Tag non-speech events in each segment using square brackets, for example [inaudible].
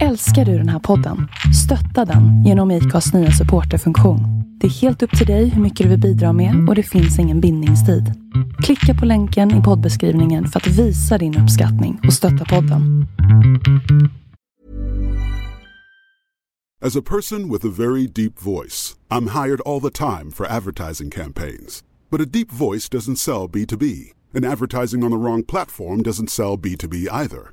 Älskar du den här podden? Stötta den genom IKAs nya supporterfunktion. Det är helt upp till dig hur mycket du vill bidra med och det finns ingen bindningstid. Klicka på länken i poddbeskrivningen för att visa din uppskattning och stötta podden. As a person with a very deep voice, I'm hired all the time for advertising campaigns. But a deep voice doesn't sell B2B, and advertising on the wrong platform doesn't sell B2B either.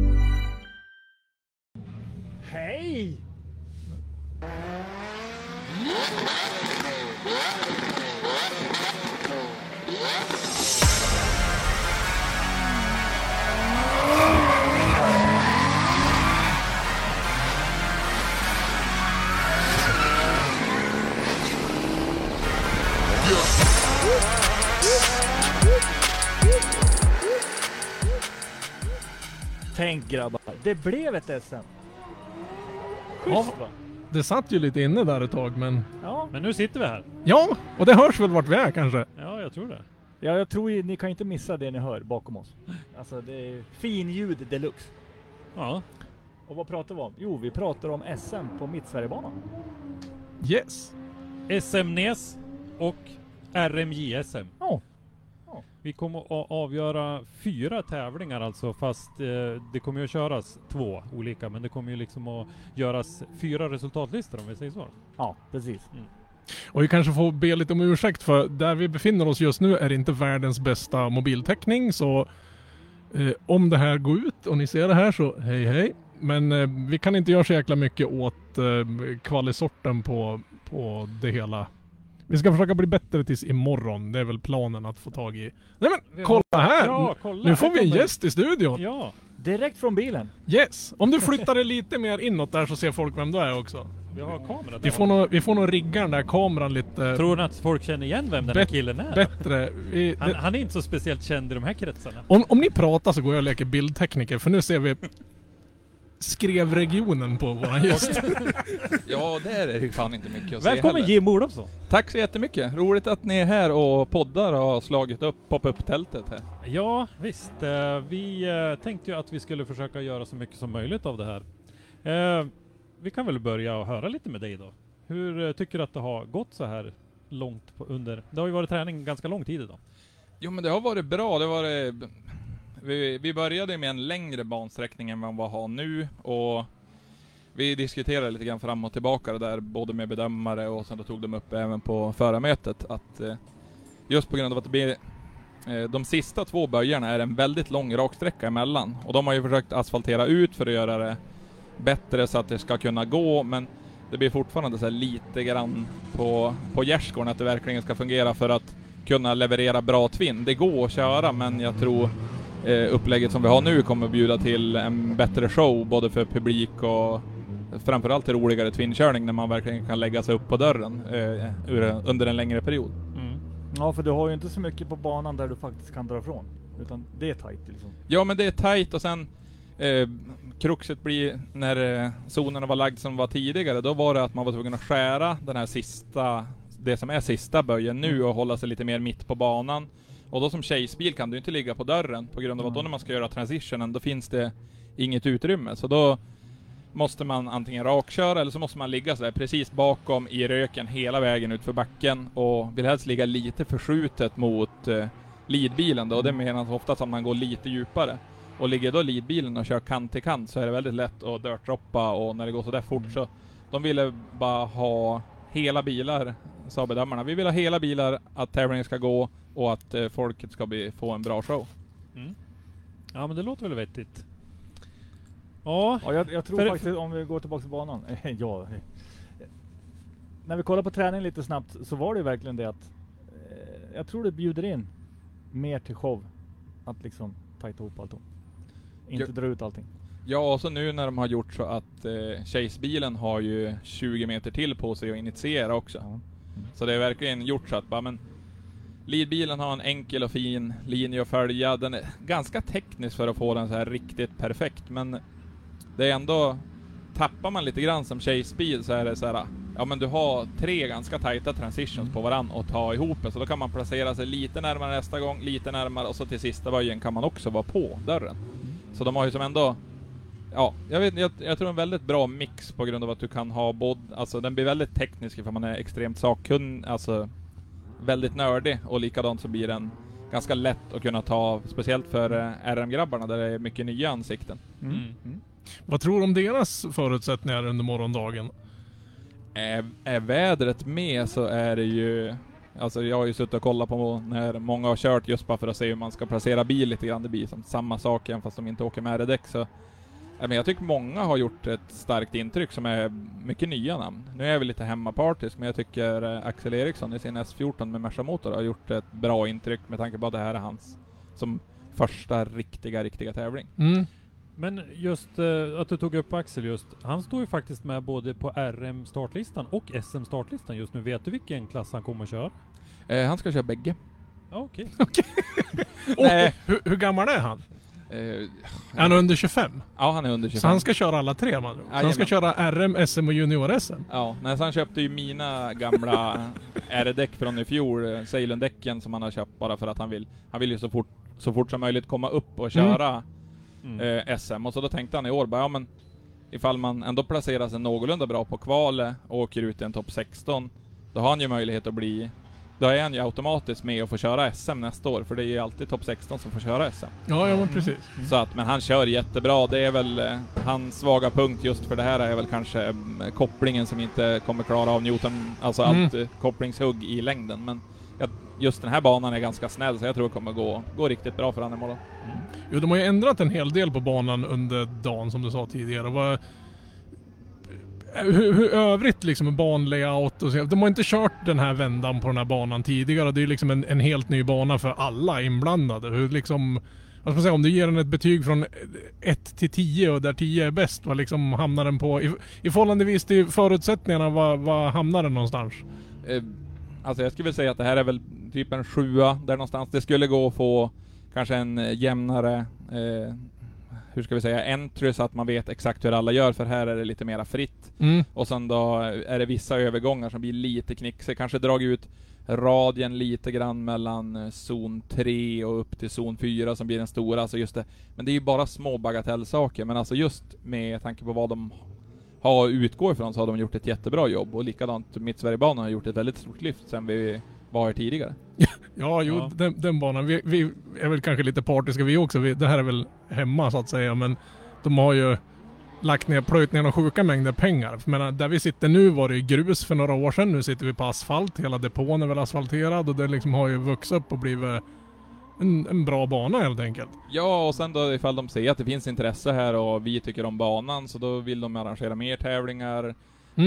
Tänk grabbar, det blev ett SM. Schysst va? Det satt ju lite inne där ett tag men... Ja, Men nu sitter vi här. Ja, och det hörs väl vart vi är kanske? Ja, jag tror det. ja jag tror ju, ni kan inte missa det ni hör bakom oss. Alltså det är fin ljud deluxe. Ja. Och vad pratar vi om? Jo, vi pratar om SM på Mittsverigebanan. Yes. SM-NES och RMJSM. Ja. Vi kommer att avgöra fyra tävlingar alltså, fast eh, det kommer ju att köras två olika, men det kommer ju liksom att göras fyra resultatlistor om vi säger så. Ja, precis. Och vi kanske får be lite om ursäkt för där vi befinner oss just nu är det inte världens bästa mobiltäckning så eh, om det här går ut och ni ser det här så hej hej. Men eh, vi kan inte göra så jäkla mycket åt eh, kvalisorten på, på det hela. Vi ska försöka bli bättre tills imorgon. Det är väl planen att få tag i. Nej men kolla här! Ja, kolla! nu får vi en gäst i studion. Ja, Direkt från bilen. Yes! Om du flyttar det lite mer inåt där så ser folk vem du är också. vi har kamera där. Vi får nog, vi får nog rigga den där kameran lite Tror ni att folk känner igen vem den här killen är? bättre. Vi, Han, han är inte så speciellt känd i de här kretsarna. om, om ni pratar så går jag och leker bildtekniker för nu ser vi skrevregionen på våran gäst. [laughs] Ja, där är det ju fan inte mycket att Välkommen heller. Jim Olofsson. Tack så jättemycket. Roligt att ni är här och poddar och har slagit upp pop-up-tältet här. Ja, visst. Eh, vi eh, tänkte ju att vi skulle försöka göra så mycket som möjligt av det här. Eh, vi kan väl börja och höra lite med dig då. Hur tycker du att det har gått så här långt under... Det har ju varit träning ganska lång tid idag. Jo men det har varit bra. Det har varit... Vi, vi började med en längre bansträckning än vad vi har nu och vi diskuterade lite grann fram och tillbaka det där både med bedömare och sen då tog de upp även på förarmötet att eh, just på grund av att det blir eh, de sista två böjarna är en väldigt lång raksträcka emellan och de har ju försökt asfaltera ut för att göra det bättre så att det ska kunna gå men det blir fortfarande så här lite grann på, på gärdsgården att det verkligen ska fungera för att kunna leverera bra tvinn. Det går att köra men jag tror eh, upplägget som vi har nu kommer bjuda till en bättre show både för publik och framförallt till roligare tvinnkörning när man verkligen kan lägga sig upp på dörren eh, under en längre period. Ja, för du har ju inte så mycket på banan där du faktiskt kan dra ifrån. Utan det är tajt liksom. Ja men det är tight och sen eh, kruxet blir när eh, zonerna var lagd som var tidigare, då var det att man var tvungen att skära den här sista, det som är sista böjen nu och hålla sig lite mer mitt på banan. Och då som tjejsbil kan du inte ligga på dörren på grund av att då när man ska göra transitionen, då finns det inget utrymme. Så då måste man antingen rakköra eller så måste man ligga sådär precis bakom i röken hela vägen ut för backen och vill helst ligga lite förskjutet mot eh, leadbilen då. Och det menas oftast att man går lite djupare. Och ligger då leadbilen och kör kant till kant så är det väldigt lätt att dirtdroppa och när det går sådär fort så de ville bara ha hela bilar, sa bedömarna. Vi vill ha hela bilar, att tävlingen ska gå och att eh, folket ska bli, få en bra show. Ja men det låter väl vettigt. Ja, Ja, jag, jag tror För- faktiskt om vi går tillbaka till banan. [laughs] ja. När vi kollar på träningen lite snabbt så var det ju verkligen det att eh, jag tror det bjuder in mer till show. Att liksom tajta ihop allting. Inte Ja. dra ut allting. Ja, och så nu när de har gjort så att eh, Chase-bilen har ju 20 meter till på sig att initiera också. Ja. Så det är verkligen gjort så att bara, men Leadbilen har en enkel och fin linje att följa. Den är ganska teknisk för att få den så här riktigt perfekt, men det är ändå... Tappar man lite grann som Chase-bil så är det så här, ja men du har tre ganska tajta transitions på varann och ta ihop det, så då kan man placera sig lite närmare nästa gång, lite närmare och så till sista böjen kan man också vara på dörren. Så de har ju som ändå Ja, jag, vet, jag, jag tror en väldigt bra mix på grund av att du kan ha både, alltså den blir väldigt teknisk för man är extremt sakkunnig, alltså väldigt nördig och likadant så blir den ganska lätt att kunna ta, speciellt för eh, RM-grabbarna där det är mycket nya ansikten. Mm. Mm. Mm. Vad tror du om deras förutsättningar under morgondagen? Är, är vädret med så är det ju, alltså jag har ju suttit och kollat på när många har kört just bara för att se hur man ska placera bil lite grann. Det blir som samma sak även fast de inte åker med däck så men jag tycker många har gjort ett starkt intryck som är mycket nya namn. Nu är väl lite hemmapartisk, men jag tycker eh, Axel Eriksson i sin S14 med Merca Motor har gjort ett bra intryck med tanke på att det här är hans som första riktiga, riktiga tävling. Mm. men just eh, att du tog upp Axel just. Han står ju faktiskt med både på RM startlistan och SM startlistan just nu. Vet du vilken klass han kommer att köra? Eh, han ska köra bägge. Ja, okej. [laughs] Nej. Hur, hur gammal är han? Är han under 25? ja, han är under 25. Så han ska köra alla tre man. Så han ska köra RM, SM och Junior-SM? Ja, nej, så han köpte ju mina gamla [laughs] R-däck från i fjol, eh, Ceylon-däcken som han har köpt bara för att han vill, han vill ju så fort, så fort som möjligt komma upp och köra Mm. eh, SM. Och så då tänkte han i år bara, ja men ifall man ändå placerar sig någorlunda bra på kvalet och åker ut i en topp 16, då har han ju möjlighet att bli då är han ju automatiskt med och får köra SM nästa år, för det är ju alltid topp 16 som får köra SM. Ja, ja men precis. Så att, men han kör jättebra. Det är väl eh, hans svaga punkt just för det här är väl kanske mm, kopplingen som inte kommer klara av Newton, alltså Mm. allt eh, kopplingshugg i längden. Men jag, just den här banan är ganska snäll så jag tror det kommer gå, gå riktigt bra för honom imorgon. Jo, de har ju ändrat en hel del på banan under dagen som du sa tidigare. Vad, hur, hur övrigt liksom med banlayout och så. De har inte kört den här vändan på den här banan tidigare. Det är ju liksom en, en helt ny bana för alla inblandade. Hur liksom... Vad ska man säga, om du ger den ett betyg från 1 till 10 och där 10 är bäst, vad liksom hamnar den på? I, i förhållandevis till förutsättningarna, vad, vad hamnar den någonstans? Eh, alltså jag skulle vilja säga att det här är väl typ en sjua där någonstans. Det skulle gå att få kanske en eh, jämnare, eh, hur ska vi säga, entry så att man vet exakt hur alla gör, för här är det lite mera fritt. Mm. Och sen då är det vissa övergångar som blir lite knixiga, kanske dragit ut radien lite grann mellan eh, zon 3 och upp till zon 4 som blir den stora, alltså just det. Men det är ju bara små bagatellsaker, men alltså just med tanke på vad de har att utgå ifrån så har de gjort ett jättebra jobb och likadant Mittsverigebanan har gjort ett väldigt stort lyft sen vi var tidigare. [laughs] Ja, jo, Ja. Den, den banan. Vi, vi är väl kanske lite partiska vi också. Vi, det här är väl hemma så att säga, men de har ju lagt ner, plöjt ner några sjuka mängder pengar. Menar, där vi sitter nu var det ju grus för några år sedan. Nu sitter vi på asfalt. Hela depån är väl asfalterad och det liksom har ju vuxit upp och blivit en, en bra bana helt enkelt. Ja, och sen då ifall de ser att det finns intresse här och vi tycker om banan, så då vill de arrangera mer tävlingar.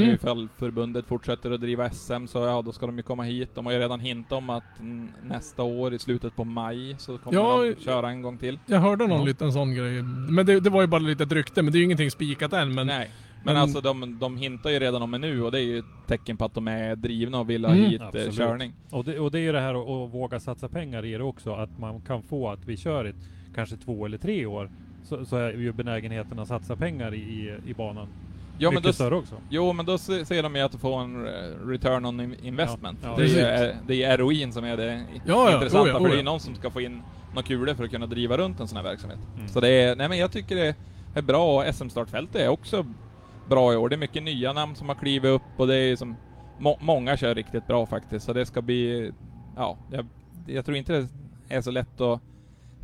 Mm. Ifall förbundet fortsätter att driva SM så ja, då ska de ju komma hit. De har ju redan hintat om att mm, nästa år i slutet på maj så kommer Ja, de köra en gång till. Jag hörde någon Ja. liten sån grej. Men det, det var ju bara lite rykte, men det är ju ingenting spikat än. Men Nej. Men, men- alltså de, de hintar ju redan om det nu och det är ju ett tecken på att de är drivna och vill ha Mm. hit eh, Absolut. körning. Och det, och det är ju det här att, att våga satsa pengar i det också. Att man kan få att vi kör ett kanske två eller tre år. Så, så är ju benägenheten att satsa pengar i, i, i banan Ja men, då, större också. jo, men då se- ser de ju att de får en return on in- investment. Ja, ja, det, är, precis. eh, det är ROIn som är det Ja, intressanta, oh ja, för oh det är ju någon som ska få in några kulor för att kunna driva runt en sån här verksamhet. Mm. Så det är, nej men jag tycker det är bra och SM-startfältet är också bra i år. Det är mycket nya namn som har klivit upp och det är som, må, många kör riktigt bra faktiskt. Så det ska bli, ja, jag, jag tror inte det är så lätt att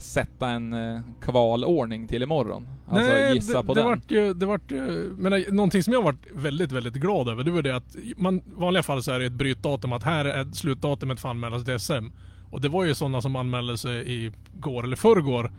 sätta en eh, kvalordning till imorgon. Alltså gissa det, på det den. Vart ju, det vart ju, men eh, någonting som jag varit väldigt, väldigt glad över, det var det att man, i vanliga fall så är det ett brytdatum att här är slutdatumet för anmälan till SM. Och det var ju sådana som anmälde sig i går eller förrgår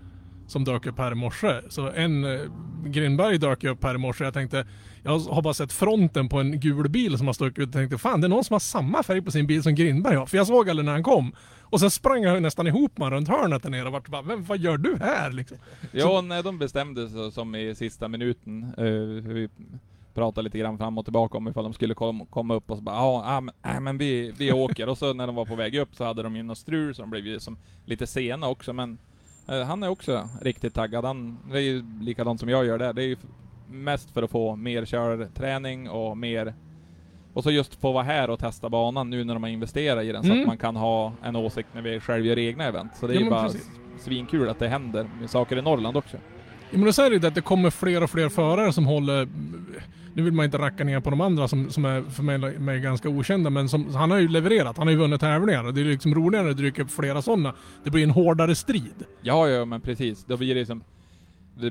som dök upp här i morse. Så en eh, Grindberg dök upp här i morse. Jag tänkte, jag har bara sett fronten på en gul bil som har stuckit ut och tänkte fan det är någon som har samma färg på sin bil som Grindberg har. För jag såg aldrig när han kom. Och sen sprang jag nästan ihop med runt hörnet där nere och vart bara, men vad gör du här liksom? Ja, när de bestämde sig som i sista minuten, eh, vi pratade lite grann fram och tillbaka om ifall de skulle kom, komma upp och så bara ja, ah, men, äh, men vi, vi åker. och så när de var på väg upp så hade de ju något strul så de blev ju som lite sena också men eh, han är också riktigt taggad. Han, det är ju likadant som jag gör där. Det är ju mest för att få mer körträning och mer och så just få vara här och testa banan nu när de har investerat i den så Mm. att man kan ha en åsikt när vi själv gör egna event. Så det är Ja, ju bara precis. svinkul att det händer med saker i Norrland också. Ja, men då säger det att det kommer fler och fler förare som håller nu vill man inte racka ner på de andra som, som är för mig, mig ganska okända men som, han har ju levererat, han har ju vunnit tävlingar och det är liksom roligare när det dyker upp flera sådana. Det blir en hårdare strid. Ja, ja, men precis. Då blir det som... Det,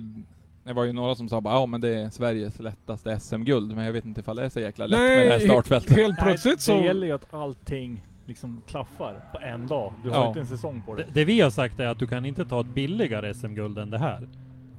det var ju några som sa bara ja men det är Sveriges lättaste SM-guld, men jag vet inte ifall det är så jäkla lätt med det här startfältet. helt plötsligt Det så... gäller ju att allting liksom klaffar på en dag. Du har Ja. inte en säsong på Det, det. det vi har sagt är att du kan inte ta ett billigare SM-guld än det här.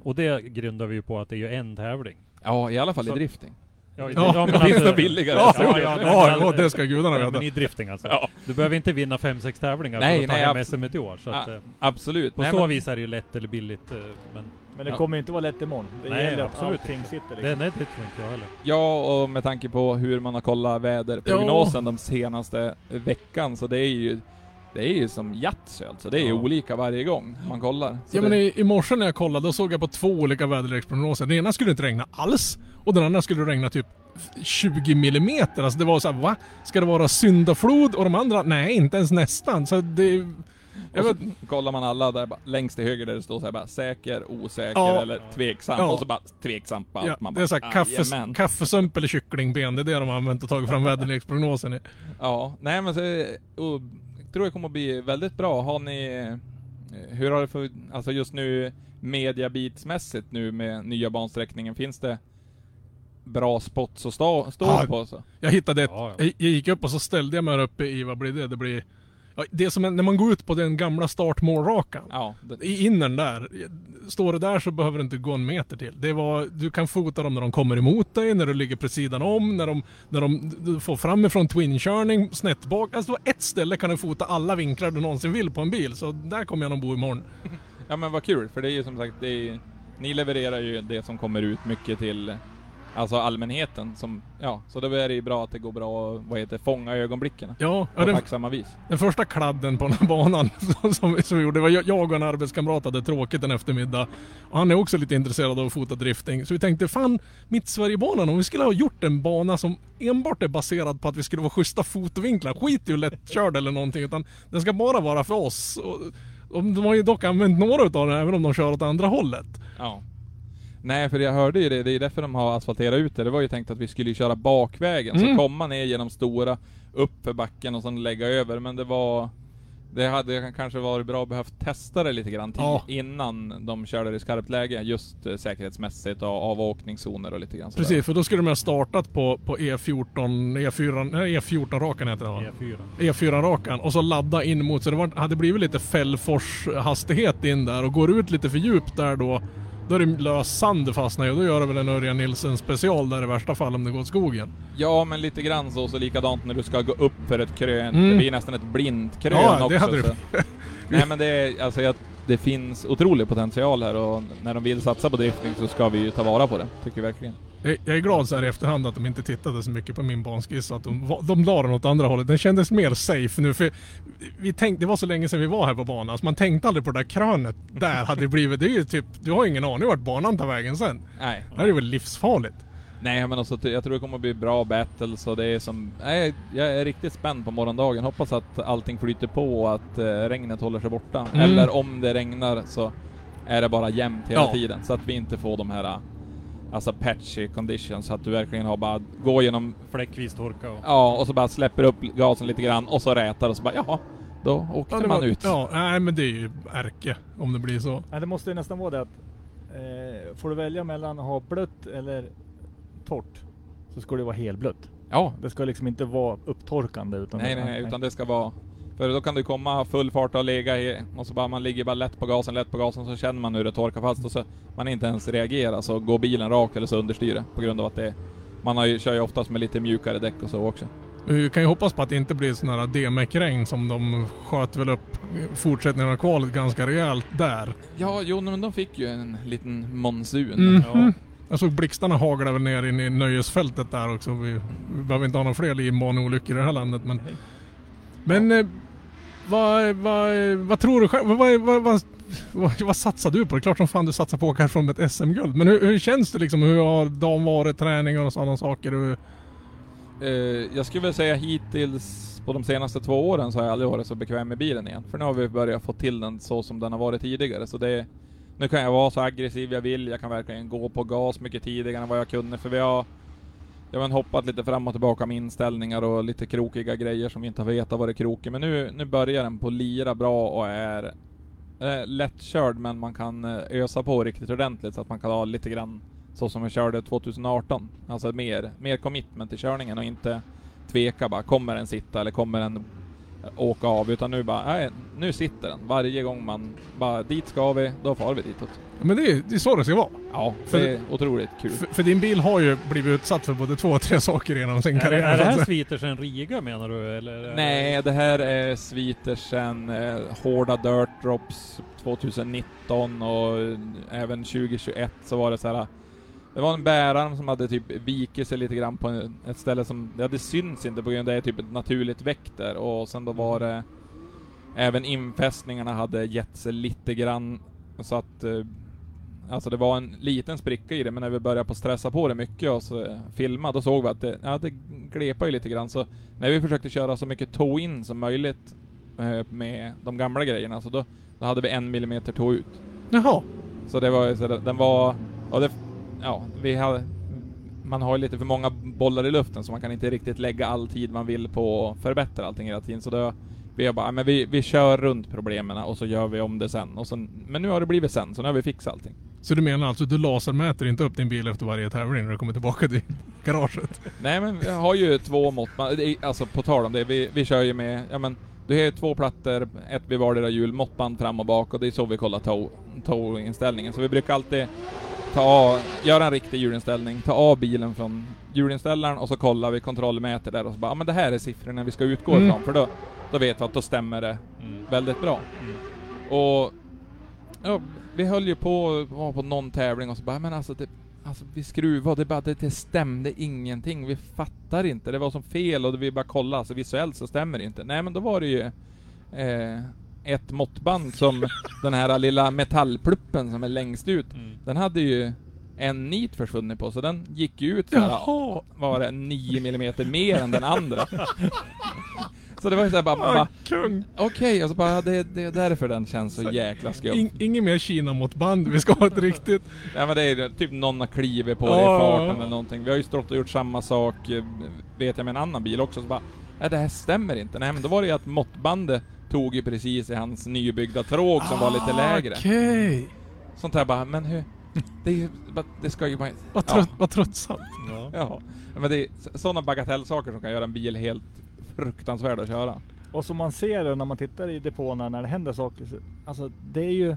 Och det grundar vi ju på att det är ju en tävling. Ja, i alla fall Så- i drifting. Ja, Ja, det finns det billigare Ja, SM-guld. ja, men- ja, ja, det ska gudarna Ja, veta. men i drifting alltså. Ja. Du behöver inte vinna fem sex tävlingar Nej, för att ta nej, hem SM i år. Så att, eh, Absolut. på Nej, så men, vis är det ju lätt eller billigt. eh, Men Men det Ja. kommer ju inte vara lätt imorgon. Det Nej, gäller att absolut allting sitter det, liksom. nej, det tror inte jag heller. Ja, och med tanke på hur man har kollat väderprognosen de senaste veckan, så det är ju det är ju som Yatzy alltså. Det är ju Ja. olika varje gång man kollar. Så Ja men det, i, i morse när jag kollade då såg jag på två olika väderleksprognoser. Den ena skulle inte regna alls och den andra skulle regna typ 20 millimeter. Alltså det var så här, va? Ska det vara syndaflod? Och de andra, nej inte ens nästan. Så det... Jag och vet, så kollar man alla där bara, längst till höger där det står så här bara säker, osäker Ja. eller tveksam. Ja. Och så bara tveksamt på allt. ja, man det är såhär kaffes, kaffesump eller kycklingben. Det är det de har använt och tagit fram väderleksprognosen i. [laughs] Ja, nej men så, och, jag tror det kommer att bli väldigt bra. Har ni, eh, hur har det för, alltså just nu mediabitsmässigt nu med nya bansträckningen, finns det bra spots att stå, stå Ja. på? Så? Jag hittade ett, Ja, ja. jag, jag gick upp och så ställde jag mig uppe i, vad blir det? Det blir... Det är som en, när man går ut på den gamla startmålrakan. Ja, det, I innern där, står det där så behöver det inte gå en meter till. Det var, du kan fota dem när de kommer emot dig, när du ligger på sidan om, när de, när de du får framifrån twin-körning, snett bak. Alltså ett ställe kan du fota alla vinklar du någonsin vill på en bil. Så där kommer jag nog bo imorgon. [laughs] ja men vad kul, för det är ju som sagt, är, ni levererar ju det som kommer ut mycket till Alltså allmänheten som, ja, så då är det ju bra att det går bra att, vad heter fånga ögonblicken. Ja, På ja den, tacksamma vis. den första kladden på den här banan [laughs] som, som, vi- gjorde, var jag och en arbetskamrat hade tråkigt en eftermiddag. Och han är också lite intresserad av att fota drifting. Så vi tänkte, fan, mitt Sverigebanan, om vi skulle ha gjort en bana som enbart är baserad på att vi skulle vara schyssta fotovinklar. Skit i hur lättkörd eller någonting, utan den ska bara vara för oss. Och, och de har ju dock använt några utav den, även om de kör åt andra hållet. Ja. Nej, för jag hörde ju det, det är därför de har asfalterat ut det. Det var ju tänkt att vi skulle köra bakvägen, Mm. så komma ner genom stora, upp för backen och sen lägga över, men det var... Det hade kanske varit bra att behövt testa det lite grann Ja. innan de körde det i skarpt läge, just eh, säkerhetsmässigt och avåkningszoner och lite grann sådär. Precis, för då skulle de ha startat på, på E E14, E4, nej, E14-rakan heter det va? E4. E4-rakan och så ladda in mot, så det var, hade blivit lite Fällfors-hastighet in där och går du ut lite för djupt där då, då är det lös sand du fastnar i och då gör det väl en Örjan Nilsen special där i värsta fall om det går åt skogen. Ja, men lite grann så, så likadant när du ska gå upp för ett krön. Mm. Det blir nästan ett blint krön Ja, det också. hade det. så. [laughs] Nej men det är, alltså jag, det finns otrolig potential här och när de vill satsa på drifting så ska vi ju ta vara på det, tycker vi verkligen. Jag, jag är glad så här i efterhand att de inte tittade så mycket på min banskiss, att de, de la den åt andra hållet. Den kändes mer safe nu för vi tänkte, det var så länge sedan vi var här på banan, så man tänkte aldrig på det där krönet. Där hade det blivit, det är ju typ, du har ingen aning vart banan tar vägen sen. Nej. Det här är väl livsfarligt. Nej men alltså, jag tror det kommer att bli bra battles och det är som... Nej, jag är riktigt spänd på morgondagen. Hoppas att allting flyter på och att eh, regnet håller sig borta. Mm. Eller om det regnar så är det bara jämnt hela Ja. tiden. Så att vi inte får de här alltså patchy conditions. Så att du verkligen har bara gå genom... Fläckvis torka och... Ja, och så bara släpper upp gasen lite grann och så rätar och så bara jaha. Då åkte det man var- ut. Ja, nej men det är ju ärke om det blir så. Nej, det måste ju nästan vara det att eh, får du välja mellan att ha blött eller torrt så ska det vara helblött. Ja. Det ska liksom inte vara upptorkande utan Nej, nej, nej, utan det ska vara... För då kan det komma full fart och lägga i, och så bara man ligger bara lätt på gasen, lätt på gasen, så känner man hur det torkar fast och så man inte ens reagerar så går bilen rakt eller så understyr det på grund av att det man har ju, kör ju oftast med lite mjukare däck och så också. Vi kan ju hoppas på att det inte blir sån här DMEC-regn som de sköt väl upp fortsättningen av kvalet ganska rejält där. Ja, jo men de fick ju en liten monsun. Mhm. Ja. Jag såg blixtarna hagla väl ner in i nöjesfältet där också. Vi, vi behöver inte ha några fler livbaneolyckor i det här landet men... Men... Eh, vad, vad, vad tror du själv? Vad, vad, vad, vad, vad, satsar du på? Det är klart som fan du satsar på att åka härifrån med ett SM-guld. Men hur, hur känns det liksom? Hur har dagen varit? Träningar och sådana saker? Hur, Eh, jag skulle väl säga hittills på de senaste två åren så har jag aldrig varit så bekväm med bilen igen. För nu har vi börjat få till den så som den har varit tidigare. Så det, nu kan jag vara så aggressiv jag vill, jag kan verkligen gå på gas mycket tidigare än vad jag kunde. För vi har jag har hoppat lite fram och tillbaka med inställningar och lite krokiga grejer som vi inte har vetat vad det är krokig. Men nu, nu börjar den på lira bra och är eh, lättkörd men man kan eh, ösa på riktigt ordentligt så att man kan ha lite grann så som vi körde 2018. Alltså mer, mer commitment i körningen och inte tveka bara, kommer den sitta eller kommer den åka av? Utan nu bara, nej, nu sitter den. Varje gång man bara, dit ska vi, då far vi ditåt. men det är, det är så det ska vara. Ja, För- det är otroligt kul. För, för din bil har ju blivit utsatt för både två och tre saker genom sin Är, karriär. är det så att här säga. sviter Riga menar du? Eller? Nej, det här är svitersen, eh, hårda dirt drops 2019 och eh, även 2021 så var det så här. Det var en bärarm som hade typ vikit sig lite grann på en- ett ställe som, ja det syns inte på grund av det är typ ett naturligt väck där och sen då var det Även infästningarna hade gett sig lite grann så att eh, Alltså det var en liten spricka i det men när vi började på stressa på det mycket och så eh, filma då såg vi att det, ja, det glepade ju lite grann så när vi försökte köra så mycket toe-in som möjligt eh, med de gamla grejerna så då, då hade vi en millimeter toe ut. Jaha. Så det var ju så den var, och det, ja, vi hade, man har ju lite för många bollar i luften så man kan inte riktigt lägga all tid man vill på att förbättra allting hela tiden. Så då, vi har bara, men vi, vi kör runt problemen och så gör vi om det sen. Och sen. Men nu har det blivit sen, så nu har vi fixat allting. Så du menar alltså, du lasermäter inte upp din bil efter varje tävling när du kommer tillbaka till [laughs] garaget? Nej men vi har ju två är- alltså på tal om det, vi, vi kör ju med, ja men du har ju två plattor, ett vid vardera hjul, måttband fram och bak och det är så vi kollar toe-inställningen. Så vi brukar alltid ta av, göra en riktig hjulinställning, ta av bilen från hjulinställaren och så kollar vi kontrollmäter där och så bara, ja men det här är siffrorna vi ska utgå Mm. ifrån för då, då vet vi att då stämmer det Mm. väldigt bra. Mm. Och ja, vi höll ju på, var på någon tävling och så bara, men alltså det, Alltså vi skruvade, det, bara, det, det stämde ingenting. Vi fattar inte. Det var som fel och vi bara kollade, alltså visuellt så stämmer det inte. Nej men då var det ju eh, ett måttband som den här lilla metallpluppen som är längst ut, Mm. den hade ju en nit försvunnit på, så den gick ju ut så här, Jaha! var det 9 millimeter mer än den andra. så det var ju såhär bara, bara Ah, kung! okej, och så bara, det, det är därför den känns så jäkla skum. In, inget mer Kina mot band, vi ska ha ett riktigt... Ja men det är typ någon har klivit på det i farten eller någonting. Vi har ju stått och gjort samma sak, eh, vet jag med en annan bil också, så bara, nej det här stämmer inte. Nej men då var det ju att måttbandet tog ju precis i hans nybyggda tråg som var lite lägre. Ah, Okej! Sånt här bara, men hur, det är ju, det ska ju bara... Vad, trött, vad tröttsamt. Ja. Ja, men det är sådana bagatellsaker som kan göra en bil helt fruktansvärd att köra. Och som man ser det när man tittar i depåerna när det händer saker. Så, alltså det är ju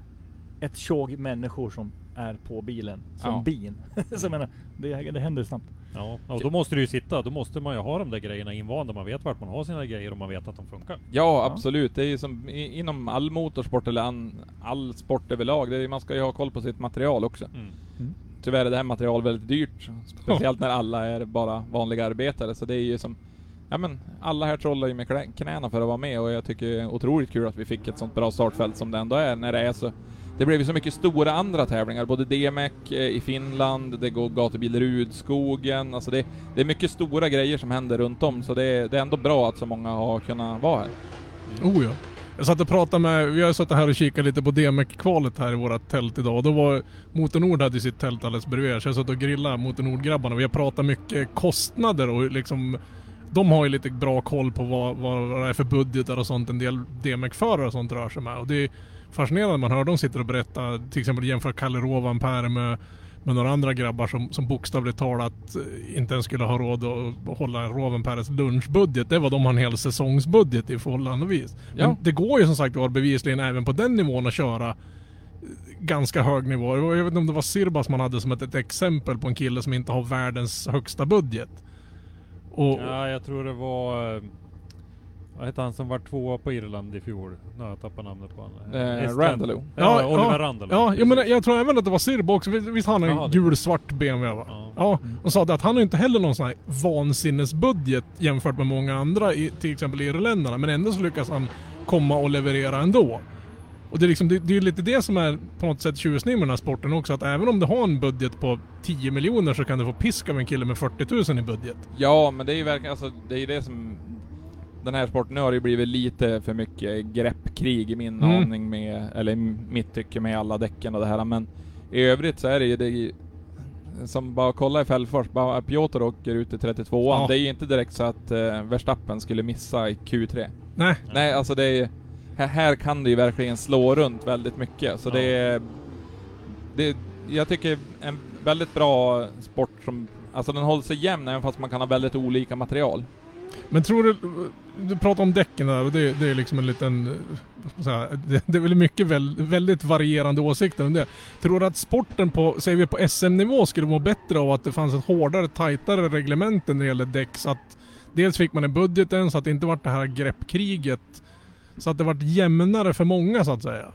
ett tjog människor som är på bilen. Som Ja. bin. [laughs] så jag menar, det, det händer snabbt. Ja, och då måste du ju sitta, då måste man ju ha de där grejerna invanda. Man vet vart man har sina grejer och man vet att de funkar. Ja, absolut. Det är ju som i, inom all motorsport eller an, all sport överlag. Det är, man ska ju ha koll på sitt material också. Mm. Tyvärr är det här materialet väldigt dyrt. Speciellt [laughs] när alla är bara vanliga arbetare. Så det är ju som... Ja men, alla här trollar ju med knäna för att vara med och jag tycker det är otroligt kul att vi fick ett sånt bra startfält som det ändå är när det är så... Det blev ju så mycket stora andra tävlingar, både DMEC eh, i Finland, det går gatubil Rudskogen, alltså det, det är mycket stora grejer som händer runt om så det är, det är ändå bra att så många har kunnat vara här. Mm. Oh ja. Jag satt och pratade med, vi har suttit här och kikat lite på DMEC-kvalet här i vårat tält idag. Och då var Motornord hade sitt tält alldeles bredvid. Så jag satt och grillade Motornord-grabbarna. Vi har pratat mycket kostnader och liksom de har ju lite bra koll på vad, vad det är för budgetar och sånt en del DMEC-förare och sånt rör sig med. Och det är fascinerande man hör dem sitta och berätta, till exempel jämföra Kalle Rovanperä med, med några andra grabbar som, som bokstavligt talat eh, inte ens skulle ha råd att hålla Rovenpäres lunchbudget. Det var de har en hel säsongsbudget i förhållandevis. Men Ja. det går ju som sagt var bevisligen även på den nivån att köra eh, ganska hög nivå. Jag vet inte om det var Sirbas man hade som ett, ett exempel på en kille som inte har världens högsta budget. Och, Ja, jag tror det var... Vad hette han som var tvåa på Irland i fjol? Nu har jag tappat namnet på honom. Eh. Randaloo. Ja, Oliver Randall. Ja, jag, menar, jag tror även att det var Sirbo också. Visst, visst har han en gul-svart BMW va? Ja. Ja, och sa det att han har inte heller någon sån här vansinnesbudget jämfört med många andra, i, till exempel irländarna. Men ändå så lyckas han komma och leverera ändå. Och det är, liksom, det, det är lite det som är på något sätt tjusningen med den här sporten också. Att även om du har en budget på 10 miljoner så kan du få pisk av en kille med 40 000 i budget. Ja, men det är ju verkligen, alltså, det är ju det som... Den här sporten, nu har det ju blivit lite för mycket greppkrig i min Mm. aning med, eller mitt tycke med alla däcken och det här, men i övrigt så är det ju, det som bara kolla i Fällfors, bara Piotr åker ut i 32an. Ja. Det är ju inte direkt så att uh, Verstappen skulle missa i Q3. Nej, Nej, alltså det är här, här kan det ju verkligen slå runt väldigt mycket. Så Ja. det är... Det, jag tycker en väldigt bra sport som... Alltså den håller sig jämn även fast man kan ha väldigt olika material. Men tror du, du pratar om däcken där och det, det är liksom en liten, eh, så här, det, det är väl mycket väl, väldigt varierande åsikter om det. Tror du att sporten på, säger vi på SM-nivå skulle må bättre av att det fanns ett hårdare, tajtare reglemente när det gäller däck så att dels fick man en budgeten så att det inte vart det här greppkriget så att det vart jämnare för många så att säga.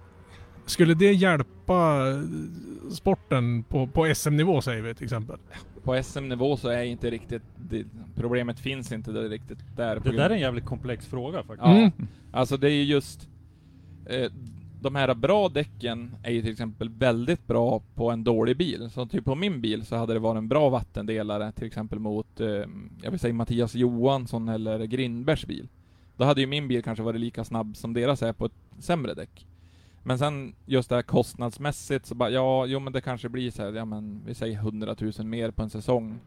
Skulle det hjälpa eh, sporten på, på SM-nivå säger vi till exempel? På SM-nivå så är inte riktigt... Det, problemet finns inte där riktigt där. Det där är en jävligt komplex fråga faktiskt. Ja, Mm. alltså det är ju just... Eh, de här bra däcken är ju till exempel väldigt bra på en dålig bil. Så typ på min bil så hade det varit en bra vattendelare till exempel mot, eh, jag vill säga Mattias Johansson eller Grindbergs bil. Då hade ju min bil kanske varit lika snabb som deras är på ett sämre däck. Men sen just det här kostnadsmässigt så bara, ja, jo men det kanske blir så här, ja men vi säger 100 000 mer på en säsong.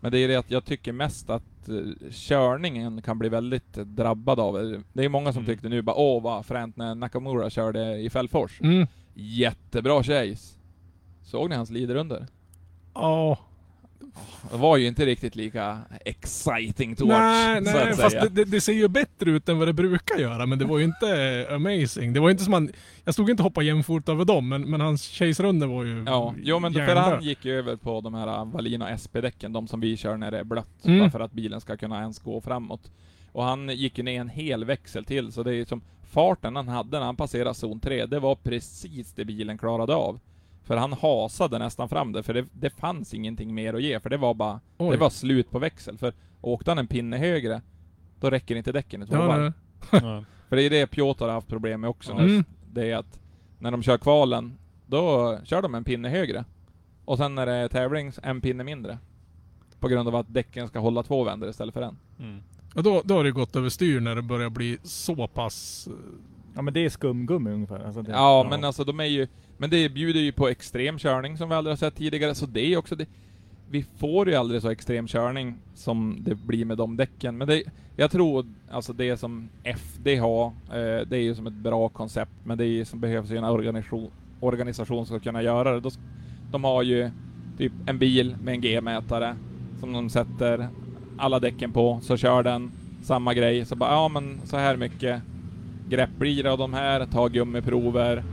Men det är det att jag tycker mest att eh, körningen kan bli väldigt eh, drabbad av det. Det är många som Mm. tyckte nu bara, åh vad fränt när Nakamura körde i Fällfors. Mm. Jättebra chase. Såg ni hans lider under? Ja, Det var ju inte riktigt lika exciting to watch, Nej, så nej att fast säga. det, det, ser ju bättre ut än vad det brukar göra. Men det var ju inte amazing. Det var inte som man... Jag stod inte och hoppade jämfort över dem, men, men hans chase-runda var ju Ja, jo men för han gick ju över på de här Valina SP-däcken, de som vi kör när det är blött, Mm. bara för att bilen ska kunna ens gå framåt. Och han gick ju ner en hel växel till, så det är ju som farten han hade när han passerade zon 3, det var precis det bilen klarade av. För han hasade nästan fram det, för det, det fanns ingenting mer att ge, för det var bara, Oj. det var slut på växel. För åkte han en pinne högre, då räcker inte däcken i två Ja, varv. [laughs] [laughs] För det är det Piotr har haft problem med också. Mm. Det är att när de kör kvalen, då kör de en pinne högre. Och sen när det är tävling, en pinne mindre. På grund av att däcken ska hålla två vändor istället för en. Mm. Och då, då har det gått överstyr när det börjar bli så pass... Ja men det är skumgummi ungefär. Alltså det, Ja, men alltså de är ju... Men det bjuder ju på extrem körning som vi aldrig har sett tidigare, så det är också det... Vi får ju aldrig så extrem körning som det blir med de däcken, men det... Jag tror, alltså det som FD har, eh, det är ju som ett bra koncept, men det är ju som behövs ju en organisation, organisation som ska kunna göra det. De har ju typ en bil med en G-mätare, som de sätter alla däcken på, så kör den samma grej, så bara ja men så här mycket grepp blir det av de här, ta gummiprover.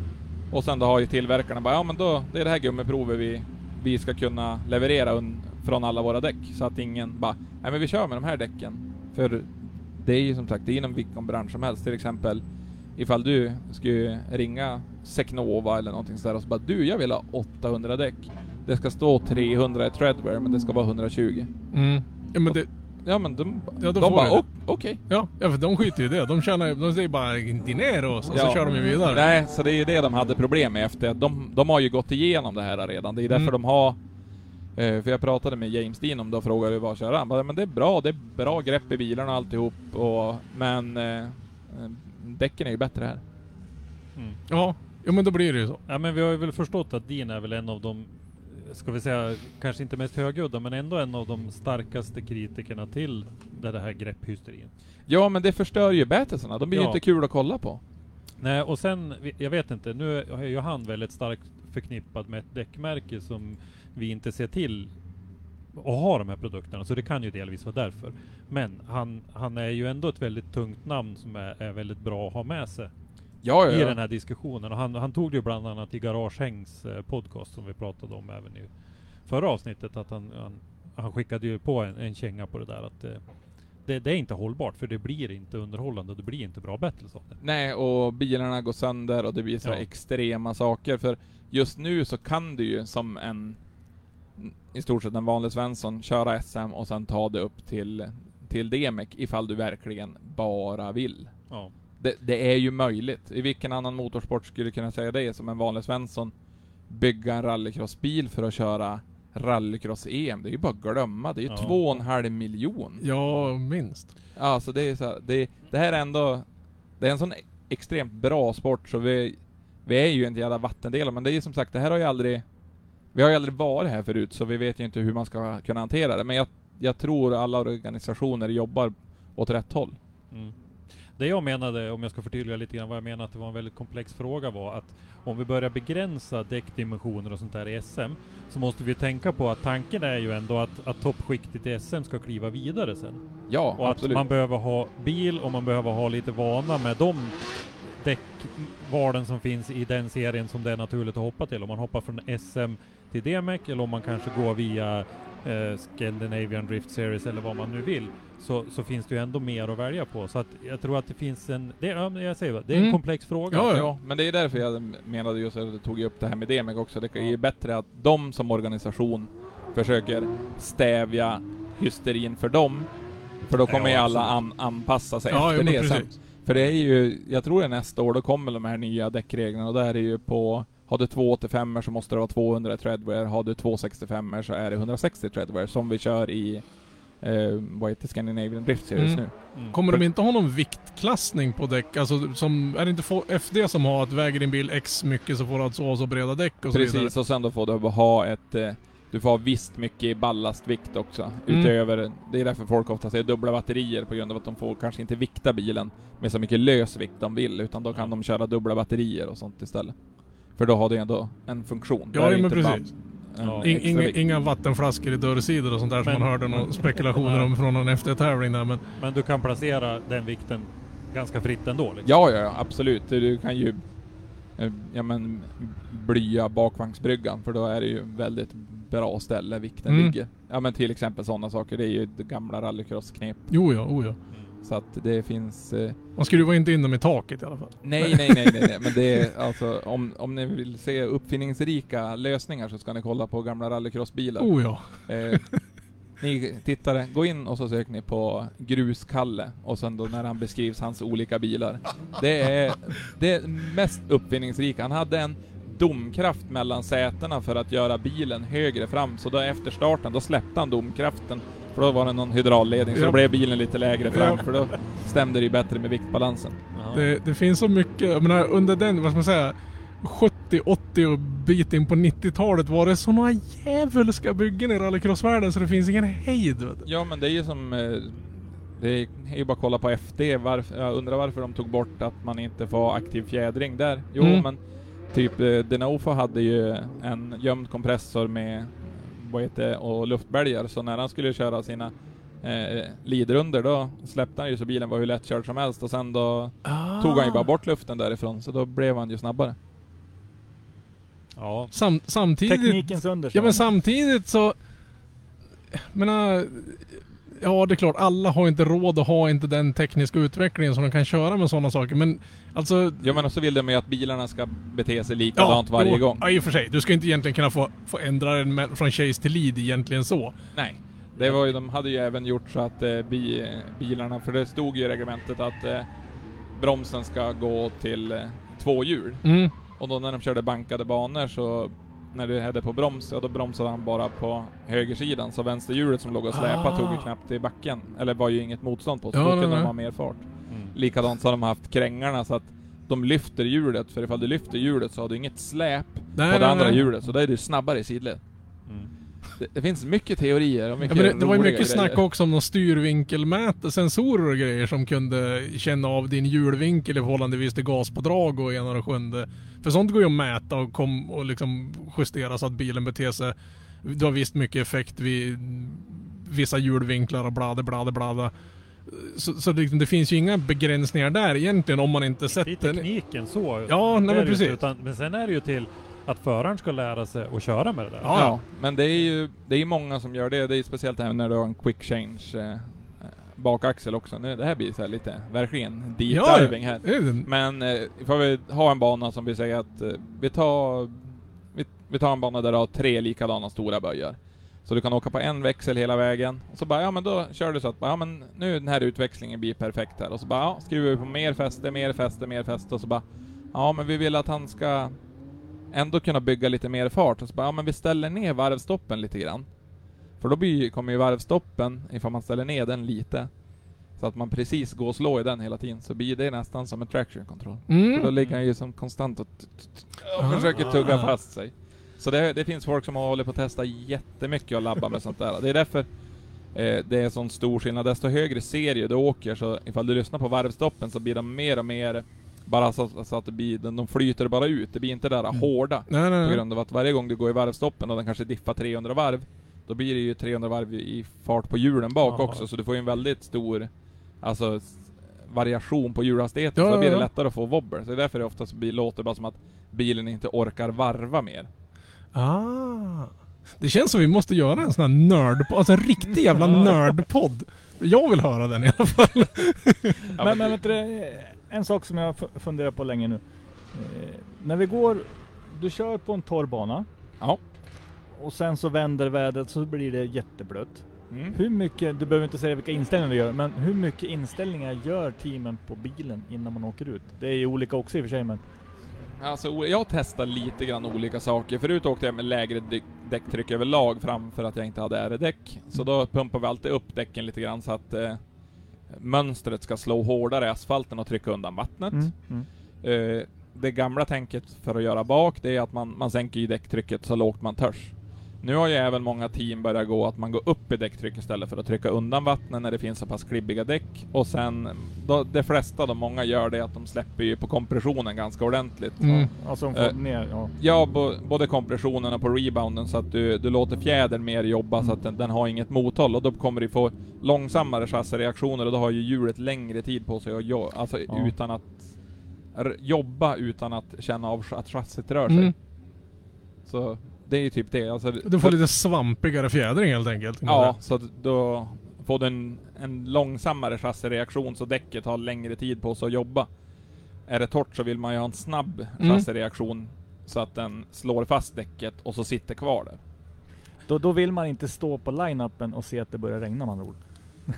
Och sen då har ju tillverkarna bara, ja men då, det är det här gummiprovet vi, vi ska kunna leverera från alla våra däck. Så att ingen bara, nej men vi kör med de här däcken. För det är ju som sagt, det är inom vilken bransch som helst. Till exempel ifall du skulle ringa Secnova eller någonting sådär och så bara, du jag vill ha 800 däck. Det ska stå 300 i treadwear men det ska vara 120. Mm. Ja men det... Ja men de, Ja, då de får bara, det. "O- okej. Ja, ja för de skiter ju i det. De tjänar de säger bara dinero och så Ja. kör de ju vidare. Nej, så det är ju det de hade problem med efter de, de har ju gått igenom det här redan. Det är därför Mm. de har eh, för jag pratade med James Dean om det och frågade vad kör han? Bara, Men det är bra, det är bra grepp i bilarna och alltihop och, men eh, däcken är ju bättre här. Mm. Ja, ja men då blir det ju så. Ja men vi har ju väl förstått att din är väl en av de, ska vi säga, kanske inte mest högljudda, men ändå en av de starkaste kritikerna till det här grepphysterin. Ja, men det förstör ju bätisarna. De blir ju Ja. inte kul att kolla på. Nej, och sen, jag vet inte, nu är ju han väldigt starkt förknippad med ett däckmärke som vi inte ser till att ha de här produkterna, så det kan ju delvis vara därför. Men han, han är ju ändå ett väldigt tungt namn som är, är väldigt bra att ha med sig Ja, i den här diskussionen. Och han, han tog det ju bland annat i Garagehängs eh, podcast som vi pratade om även i förra avsnittet, att han, han, han skickade ju på en, en känga på det där att eh, det, det är inte hållbart, för det blir inte underhållande, det blir inte bra battles av det. Nej, och bilarna går sönder och det blir så Ja. extrema saker. För just nu så kan du ju som en, i stort sett en vanlig Svensson, köra SM och sen ta det upp till, till DMEC ifall du verkligen bara vill. Ja. Det, det är ju möjligt. I vilken annan motorsport skulle du kunna säga det som en vanlig Svensson? Bygga en rallycrossbil för att köra rallycross-EM. Det är ju bara att glömma. Det är ju Ja. två och en halv miljon. Ja, minst. Alltså det är så här, det, det här är ändå, det är en sån extremt bra sport så vi, vi är ju inte jävla vattendelare men det är ju som sagt, det här har ju aldrig, vi har ju aldrig varit här förut så vi vet ju inte hur man ska kunna hantera det. Men jag, jag tror alla organisationer jobbar åt rätt håll. Mm. Det jag menade, om jag ska förtydliga lite grann vad jag menar att det var en väldigt komplex fråga var att om vi börjar begränsa däckdimensioner och sånt där i SM så måste vi tänka på att tanken är ju ändå att, att toppskiktet i SM ska kliva vidare sen. Ja, Och att absolut. man behöver ha bil och man behöver ha lite vana med de däckvalen som finns i den serien som det är naturligt att hoppa till. Om man hoppar från SM till DMEC eller om man kanske går via eh, Scandinavian Drift Series eller vad man nu vill. Så, så finns det ju ändå mer att välja på. Så att jag tror att det finns en, det, ja, jag säger det, det är en Mm. komplex fråga. Ja, Ja, men det är därför jag menade just att jag tog upp det här med DMEC också. Det är ju bättre att de som organisation försöker stävja hysterin för dem. För då kommer Ja, ju alla an, anpassa sig Ja, efter det sen. För det är ju, jag tror det är nästa år, då kommer de här nya däckreglerna och där är ju på har du 285 så måste det vara 200 i treadwear, har du 265 så är det 160 treadwear som vi kör i eh, vad heter Scandinavian Drift Series Mm. nu. Mm. Kommer de inte ha någon viktklassning på däck? Alltså som, är det inte FD som har att väger din bil X mycket så får du ha så breda däck och så vidare? Precis, och sen då får du ha ett eh, du får ha visst mycket ballastvikt också, Mm. utöver, det är därför folk ofta säger dubbla batterier på grund av att de får kanske inte vikta bilen med så mycket lös vikt de vill, utan då kan de köra dubbla batterier och sånt istället. För då har du ändå en funktion. Ja, men precis. Ja. In, inga, inga vattenflaskor i dörrsidor och sånt där som Men- man hörde några [laughs] spekulationer om från någon FD-tävling där men... Men du kan placera den vikten ganska fritt ändå. Liksom. Ja, ja, absolut. Du kan ju eh, ja, men, blya bakvagnsbryggan, för då är det ju väldigt bra ställe vikten Mm. ligger. Ja men till exempel sådana saker, det är ju det gamla rallycross-knep. Jo ja, oh ja. Så att det finns... Eh, Man skruvar inte in dem i taket i alla fall. nej, nej, nej, nej, nej, men det är [laughs] alltså om, om ni vill se uppfinningsrika lösningar så ska ni kolla på gamla rallycrossbilar. Oh ja. Eh, ni tittare, gå in och så söker ni på Gruskalle och sen då när han beskrivs hans olika bilar. Det är det mest uppfinningsrika. Han hade en domkraft mellan sätena för att göra bilen högre fram, så då efter starten, då släppte han domkraften. För då var det någon hydraulledning, så Ja. då blev bilen lite lägre fram, Ja. för då stämde det ju bättre med viktbalansen. Det, det finns så mycket, jag menar under den, vad ska man säga, 70, 80 och bit in på 90-talet var det såna djävulska byggen i rallycrossvärlden så det finns ingen hejd. Ja men det är ju som... eh, Det är ju bara att kolla på FD. Varför, jag undrar varför de tog bort att man inte får aktiv fjädring där. Jo Mm. men typ eh, Denofa hade ju en gömd kompressor med vad heter och luftbälgar. Så när han skulle köra sina eh, lidrunder då släppte han ju så bilen var hur lättkörd som helst och sen då tog han ju bara bort luften därifrån så då blev han ju snabbare. Ja. Sam, samtidigt... Teknikens under. Ja men samtidigt så... Jag menar... Ja det är klart, alla har inte råd och har inte den tekniska utvecklingen som de kan köra med sådana saker. Men alltså... Ja men också vill de ju att bilarna ska bete sig likadant varje jo, gång. Ja i och för sig. Du ska inte egentligen kunna få, få ändra den från chase till lead egentligen så. Nej. Det var ju, de hade ju även gjort så att eh, bi, bilarna, för det stod ju i reglementet att eh, bromsen ska gå till eh, två hjul. Mm. Och då när de körde bankade banor så när du hade på broms, ja då bromsade han bara på högersidan, så vänsterhjulet som låg och släpade Ah. tog ju knappt i backen. Eller var ju inget motstånd på, så Ja, då nej, kunde nej. de ha mer fart. Mm. Likadant så har de haft krängarna så att de lyfter hjulet, för ifall du lyfter hjulet så har du inget släp Nej, på det nej, andra nej. hjulet, så då är du snabbare i sidled. Det, det finns mycket teorier och Ja, mycket men det, det var ju mycket grejer. snack också om någon styrvinkelmäte, sensorer och grejer som kunde känna av din hjulvinkel i förhållandevis till gaspådrag och ena och det sjunde. För sånt går ju att mäta och, kom, och liksom justera så att bilen beter sig. Du har visst mycket effekt vid vissa hjulvinklar och blada, blada, blada. Så, så det, det finns ju inga begränsningar där egentligen om man inte Det är sätter... tekniken så. Ja, nej, men precis. Utan, men sen är det ju till att föraren ska lära sig att köra med det där. Ja, Ja, men det är ju det är många som gör det. Det är speciellt även när du har en quick change eh, bakaxel också. Nu, det här blir så här lite, verkligen deep Ja, diving här. det. Men eh, ifall vi har en bana som vi säger att eh, vi tar vi, vi tar en bana där du har tre likadana stora böjar. Så du kan åka på en växel hela vägen. Och så bara, ja men då kör du så att, ja men nu den här utväxlingen blir perfekt här. Och så bara, ja, skruvar vi på mer fäste, mer fäste, mer fäste. Och så bara, ja men vi vill att han ska ändå kunna bygga lite mer fart. Och så bara, ja men vi ställer ner varvstoppen lite grann. För då blir, kommer ju varvstoppen, ifall man ställer ner den lite, så att man precis går och slår i den hela tiden, så blir det nästan som en traction control. För då Mm. ligger han ju som konstant och, och Ah. försöker tugga fast sig. Så det, det finns folk som håller på att testa jättemycket och labba med sånt där. Det är därför eh, det är sån stor skillnad. Desto högre serie du åker, så ifall du lyssnar på varvstoppen så blir de mer och mer bara så, så att det blir, de de flyter bara ut. Det blir inte det där hårda. Nej, nej, På grund av att varje gång du går i varvstoppen och den kanske diffar 300 varv, då blir det ju 300 varv i fart på hjulen bak Ja. också, så du får ju en väldigt stor alltså, variation på hjulhastigheten, Ja, så då blir ja, det ja. lättare att få wobber. Så det är därför det oftast blir, låter bara som att bilen inte orkar varva mer. Ah. Det känns som vi måste göra en sån här nörd, alltså en riktig jävla [laughs] Ja. nördpodd. Jag vill höra den i alla fall. Ja, [laughs] men, men- men det, en sak som jag har fu- funderat på länge nu. Eh, när vi går, du kör på en torr bana. Ja. Och sen så vänder vädret så blir det jätteblött. Mm. Hur mycket, du behöver inte säga vilka inställningar du gör, men hur mycket inställningar gör teamen på bilen innan man åker ut? Det är ju olika också i och för sig men. Alltså, jag testar lite grann olika saker. Förut åkte jag med lägre däck- däcktryck överlag framför att jag inte hade R-däck. Så då pumpar vi alltid upp däcken lite grann så att eh, mönstret ska slå hårdare i asfalten och trycka undan vattnet. Mm. Eh, det gamla tänket för att göra bak, det är att man, man sänker däcktrycket så lågt man törs. Nu har ju även många team börjat gå att man går upp i däcktryck istället för att trycka undan vattnet när det finns så pass klibbiga däck. Och sen, då, de flesta, de många gör det att de släpper ju på kompressionen ganska ordentligt. Mm. Alltså de får Eh, ner, ja. Ja, bo, både kompressionen och på rebounden så att du, du låter fjädern mer jobba så att den, den har inget mothåll och då kommer du få långsammare chassireaktioner och då har ju hjulet längre tid på sig att jo, alltså Ja. utan att jobba utan att känna av att chassit rör sig. Mm. Så det är ju typ det. Alltså, Du får lite svampigare fjädring helt enkelt. Ja, säga. så att då får du en, en långsammare chassireaktion så däcket har längre tid på sig att jobba. Är det torrt så vill man ju ha en snabb Mm. chassireaktion så att den slår fast däcket och så sitter kvar där. Då, då vill man inte stå på line-upen och se att det börjar regna med andra ord. [laughs]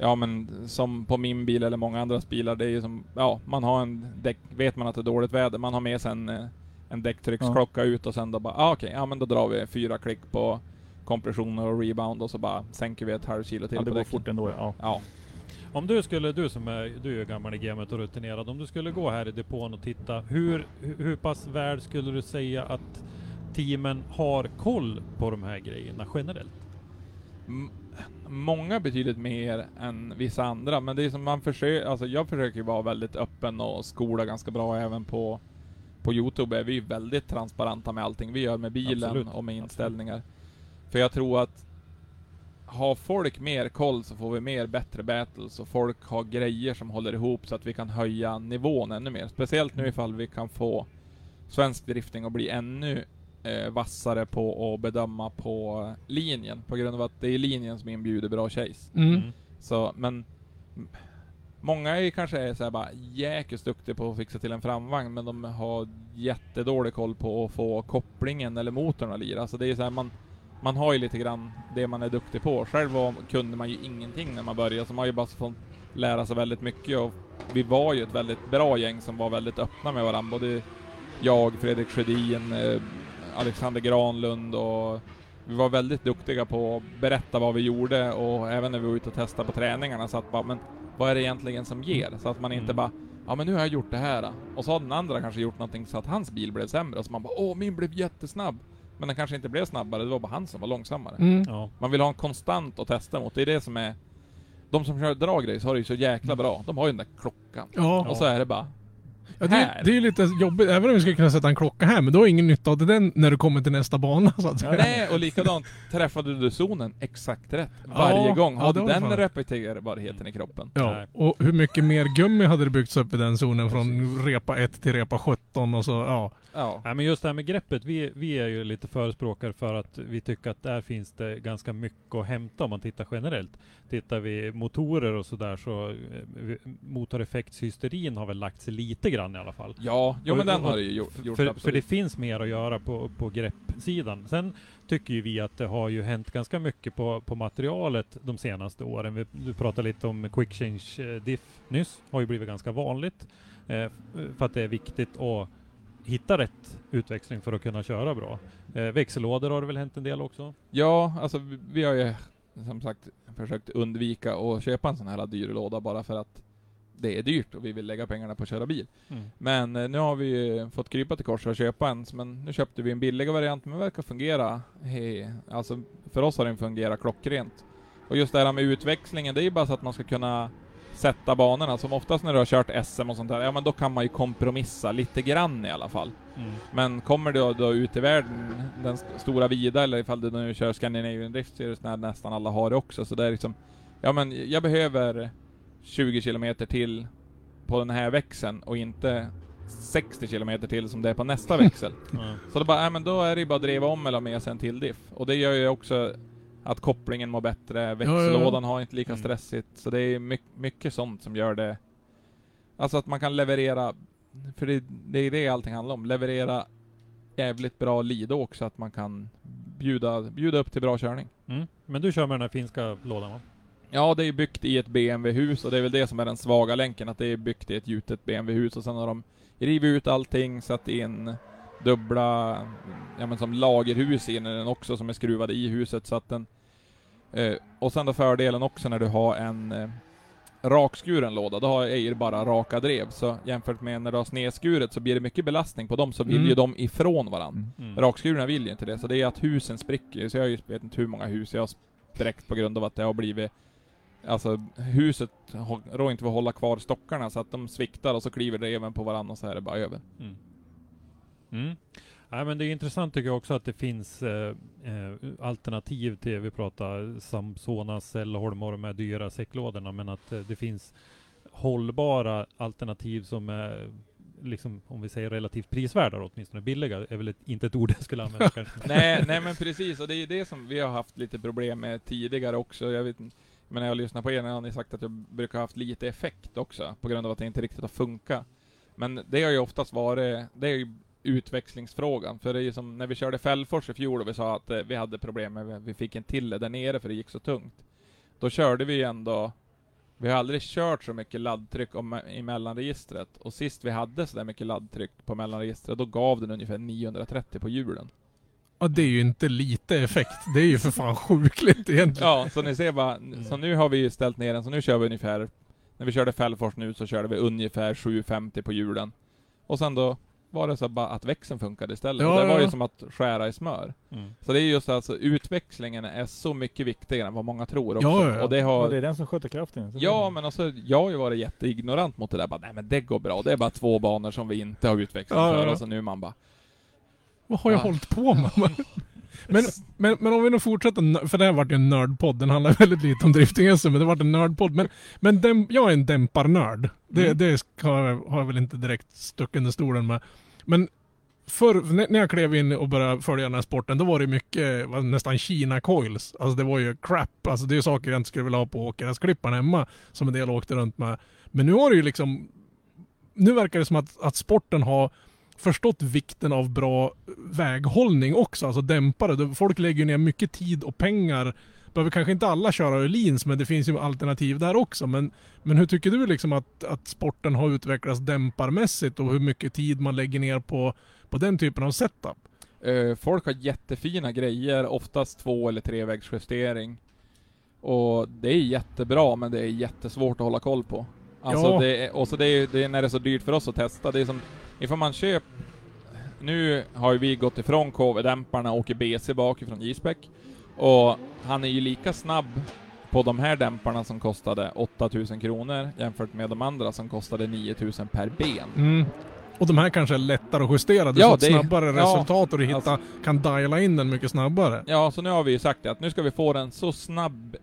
Ja men som på min bil eller många andras bilar, det är ju som, ja man har en däck, vet man att det är dåligt väder, man har med sig en, eh, en däcktrycksklocka ut och sen då bara, ah, okej, ja men då drar vi fyra klick på kompressioner och rebound och så bara sänker vi ett halvt kilo till Ja, det på går däcken. fort ändå. Ja. Ja. Om du skulle, du som är, du är ju gammal i gamet och rutinerad, om du skulle gå här i depån och titta, hur, hur pass väl skulle du säga att teamen har koll på de här grejerna generellt? M- många betydligt mer än vissa andra, men det är som man försöker, alltså jag försöker vara väldigt öppen och skola ganska bra även på på Youtube är vi väldigt transparenta med allting vi gör med bilen Absolut, och med absolut. inställningar. För jag tror att har folk mer koll så får vi mer bättre battles och folk har grejer som håller ihop så att vi kan höja nivån ännu mer. Speciellt nu ifall vi kan få svensk drifting att bli ännu eh, vassare på att bedöma på linjen. På grund av att det är linjen som inbjuder bra chase. Mm. Så, men Många är kanske är så här bara jäkligt duktiga på att fixa till en framvagn, men de har jättedålig koll på att få kopplingen eller motorn att lira. Så det är så här, man, man har ju lite grann det man är duktig på. Själv var, kunde man ju ingenting när man började, så man har ju bara fått lära sig väldigt mycket och vi var ju ett väldigt bra gäng som var väldigt öppna med varandra. Både jag, Fredrik Sjödin, eh, Alexander Granlund och vi var väldigt duktiga på att berätta vad vi gjorde och även när vi var ute och testade på träningarna så att bara, men vad är det egentligen som ger? Så att man inte Mm. bara, ja men nu har jag gjort det här. Och så har den andra kanske gjort någonting så att hans bil blev sämre och så man bara, åh min blev jättesnabb. Men den kanske inte blev snabbare, det var bara han som var långsammare. Mm. Ja. Man vill ha en konstant att testa mot, det är det som är... De som kör dragrace har det ju så jäkla bra. De har ju den där klockan. Ja, Och så är det bara... ja det, här. det är ju lite jobbigt, även om vi skulle kunna sätta en klocka här, men då är ingen nytta av den när du kommer till nästa bana så att säga. Nej, och likadant träffade du zonen exakt rätt varje Ja, gång. ja, Har det var den fan. repeterbarheten i kroppen. Ja, Nej. och hur mycket mer gummi hade det byggts upp i den zonen från repa 1 till repa 17 och så, ja. Ja. Nej, men just det här med greppet, vi, vi är ju lite förespråkare för att vi tycker att där finns det ganska mycket att hämta om man tittar generellt. Tittar vi motorer och sådär så eh, motoreffektshysterin har väl lagt sig lite grann i alla fall. Ja, jo men Och- den och- har det ju gjort, För, absolut. för det finns mer att göra på, på greppsidan. Sen tycker ju vi att det har ju hänt ganska mycket på, på materialet de senaste åren. Vi, du pratade lite om quick change eh, diff nyss, har ju blivit ganska vanligt. Eh, för att det är viktigt att hitta rätt utväxling för att kunna köra bra. Eh, växellådor har det väl hänt en del också? Ja, alltså vi, vi har ju som sagt försökt undvika att köpa en sån här dyr låda bara för att det är dyrt och vi vill lägga pengarna på att köra bil. Men eh, nu har vi ju fått krypa till korset och köpa en, men nu köpte vi en billigare variant, men verkar fungera. He, alltså för oss har den fungerat klockrent. Och just det här med utväxlingen, det är ju bara så att man ska kunna sätta banorna. Som oftast när du har kört SM och sånt där, ja men då kan man ju kompromissa lite grann i alla fall. Mm. Men kommer du då ut i världen, den st- stora vida, eller ifall du nu kör Scandinavian Drift så är det sån här nästan alla har det också. Så det är liksom, ja men jag behöver 20 kilometer till på den här växeln och inte 60 kilometer till som det är på nästa [laughs] växel. Ja. Så det bara, ja men då är det ju bara att driva om eller med sig en till diff. Och det gör ju också att kopplingen mår bättre, växellådan har inte lika Mm. stressigt. Så det är my- mycket sånt som gör det... Alltså att man kan leverera, för det, det är det allting handlar om, leverera jävligt bra lido också, att man kan bjuda, bjuda upp till bra körning. Mm. Men du kör med den här finska lådan va? Ja, det är byggt i ett BMW-hus och det är väl det som är den svaga länken, att det är byggt i ett gjutet BMW-hus och sen har de rivit ut allting, satt in dubbla, ja men som lagerhus in i den också som är skruvade i huset så att den... Eh, och sen då fördelen också när du har en eh, rakskuren låda, då har Eir bara raka drev, så jämfört med när du har snedskuret så blir det mycket belastning på dem, så vill Mm. ju de ifrån varandra. Mm. Rakskurna vill ju inte det, så det är att husen spricker. Så jag vet inte hur många hus jag har spräckt på grund av att det har blivit Alltså huset rår inte för att hålla kvar stockarna så att de sviktar och så kliver dreven på varandra och så är det bara över. Mm. Mm. Nej, men det är intressant tycker jag också att det finns eh, eh, alternativ till, vi pratar Samsonas eller Holmor med dyra säcklådorna, men att eh, det finns hållbara alternativ som är liksom, om vi säger relativt prisvärda då, åtminstone billiga, är väl ett, inte ett ord jag skulle använda [laughs] kanske. nej, nej men precis, och det är ju det som vi har haft lite problem med tidigare också. Jag vet men när jag lyssnar på er har ni sagt att jag brukar ha haft lite effekt också, på grund av att det inte riktigt har funkat. Men det har ju oftast varit, det är ju utväxlingsfrågan, för det är ju som när vi körde Fällfors i fjol och vi sa att eh, vi hade problem med, vi fick en till där nere för det gick så tungt. Då körde vi ändå, vi har aldrig kört så mycket laddtryck om, i mellanregistret, och sist vi hade så där mycket laddtryck på mellanregistret, då gav den ungefär 930 på hjulen. Ja, det är ju inte lite effekt. Det är ju för fan sjukligt egentligen. Ja, så ni ser bara, så nu har vi ju ställt ner den, så nu kör vi ungefär, när vi körde Fällfors nu så körde vi ungefär 750 på hjulen. Och sen då var det så bara att växeln funkade istället. Ja, och det var ja, ju som att skära i smör. Mm. Så det är just alltså, utväxlingen är så mycket viktigare än vad många tror också. Ja, ja, ja. Och det Ja, har... det är den som sköter kraften. Så Ja, det- men alltså, jag har ju varit jätteignorant mot det där. Bara, nej men det går bra. Det är bara två banor som vi inte har utväxling för. ja. Och så nu man bara... Vad har jag Ja. hållit på med? [laughs] [laughs] Men, men, men om vi nu fortsätter, för det här vart ju en nördpodd, den handlar [laughs] väldigt lite om drifting SM, men det vart en nördpodd. Men, men dem, jag är en dämparnörd. Det, Mm. det har, har jag väl inte direkt stuckit under stolen med. Men förr, när jag klev in och började följa den här sporten, då var det mycket, nästan Kina-coils. Alltså det var ju crap. Alltså det är saker jag inte skulle vilja ha på åkgräsklipparen hemma, som en del åkte runt med. Men nu har det ju liksom, nu verkar det som att, att sporten har förstått vikten av bra väghållning också, alltså dämpare. Folk lägger ner mycket tid och pengar. Behöver kanske inte alla köra Öhlins, men det finns ju alternativ där också. Men, men hur tycker du liksom att, att sporten har utvecklats dämparmässigt och hur mycket tid man lägger ner på, på den typen av setup? Eh, folk har jättefina grejer, oftast två eller trevägsjustering. Och det är jättebra, men det är jättesvårt att hålla koll på. Alltså Ja. det är, och så det är, det är när det är så dyrt för oss att testa. Det är som, ifall man köper... nu har ju vi gått ifrån KV-dämparna och åker BC bakifrån J-spec. Och han är ju lika snabb på de här dämparna som kostade 8000 kronor jämfört med de andra som kostade 9000 per ben. Mm. Och de här kanske är lättare att justera, du Ja, får ett snabbare ja, resultat och du hittar, alltså- kan diala in den mycket snabbare. Ja, så nu har vi ju sagt det att nu ska vi få den så snabb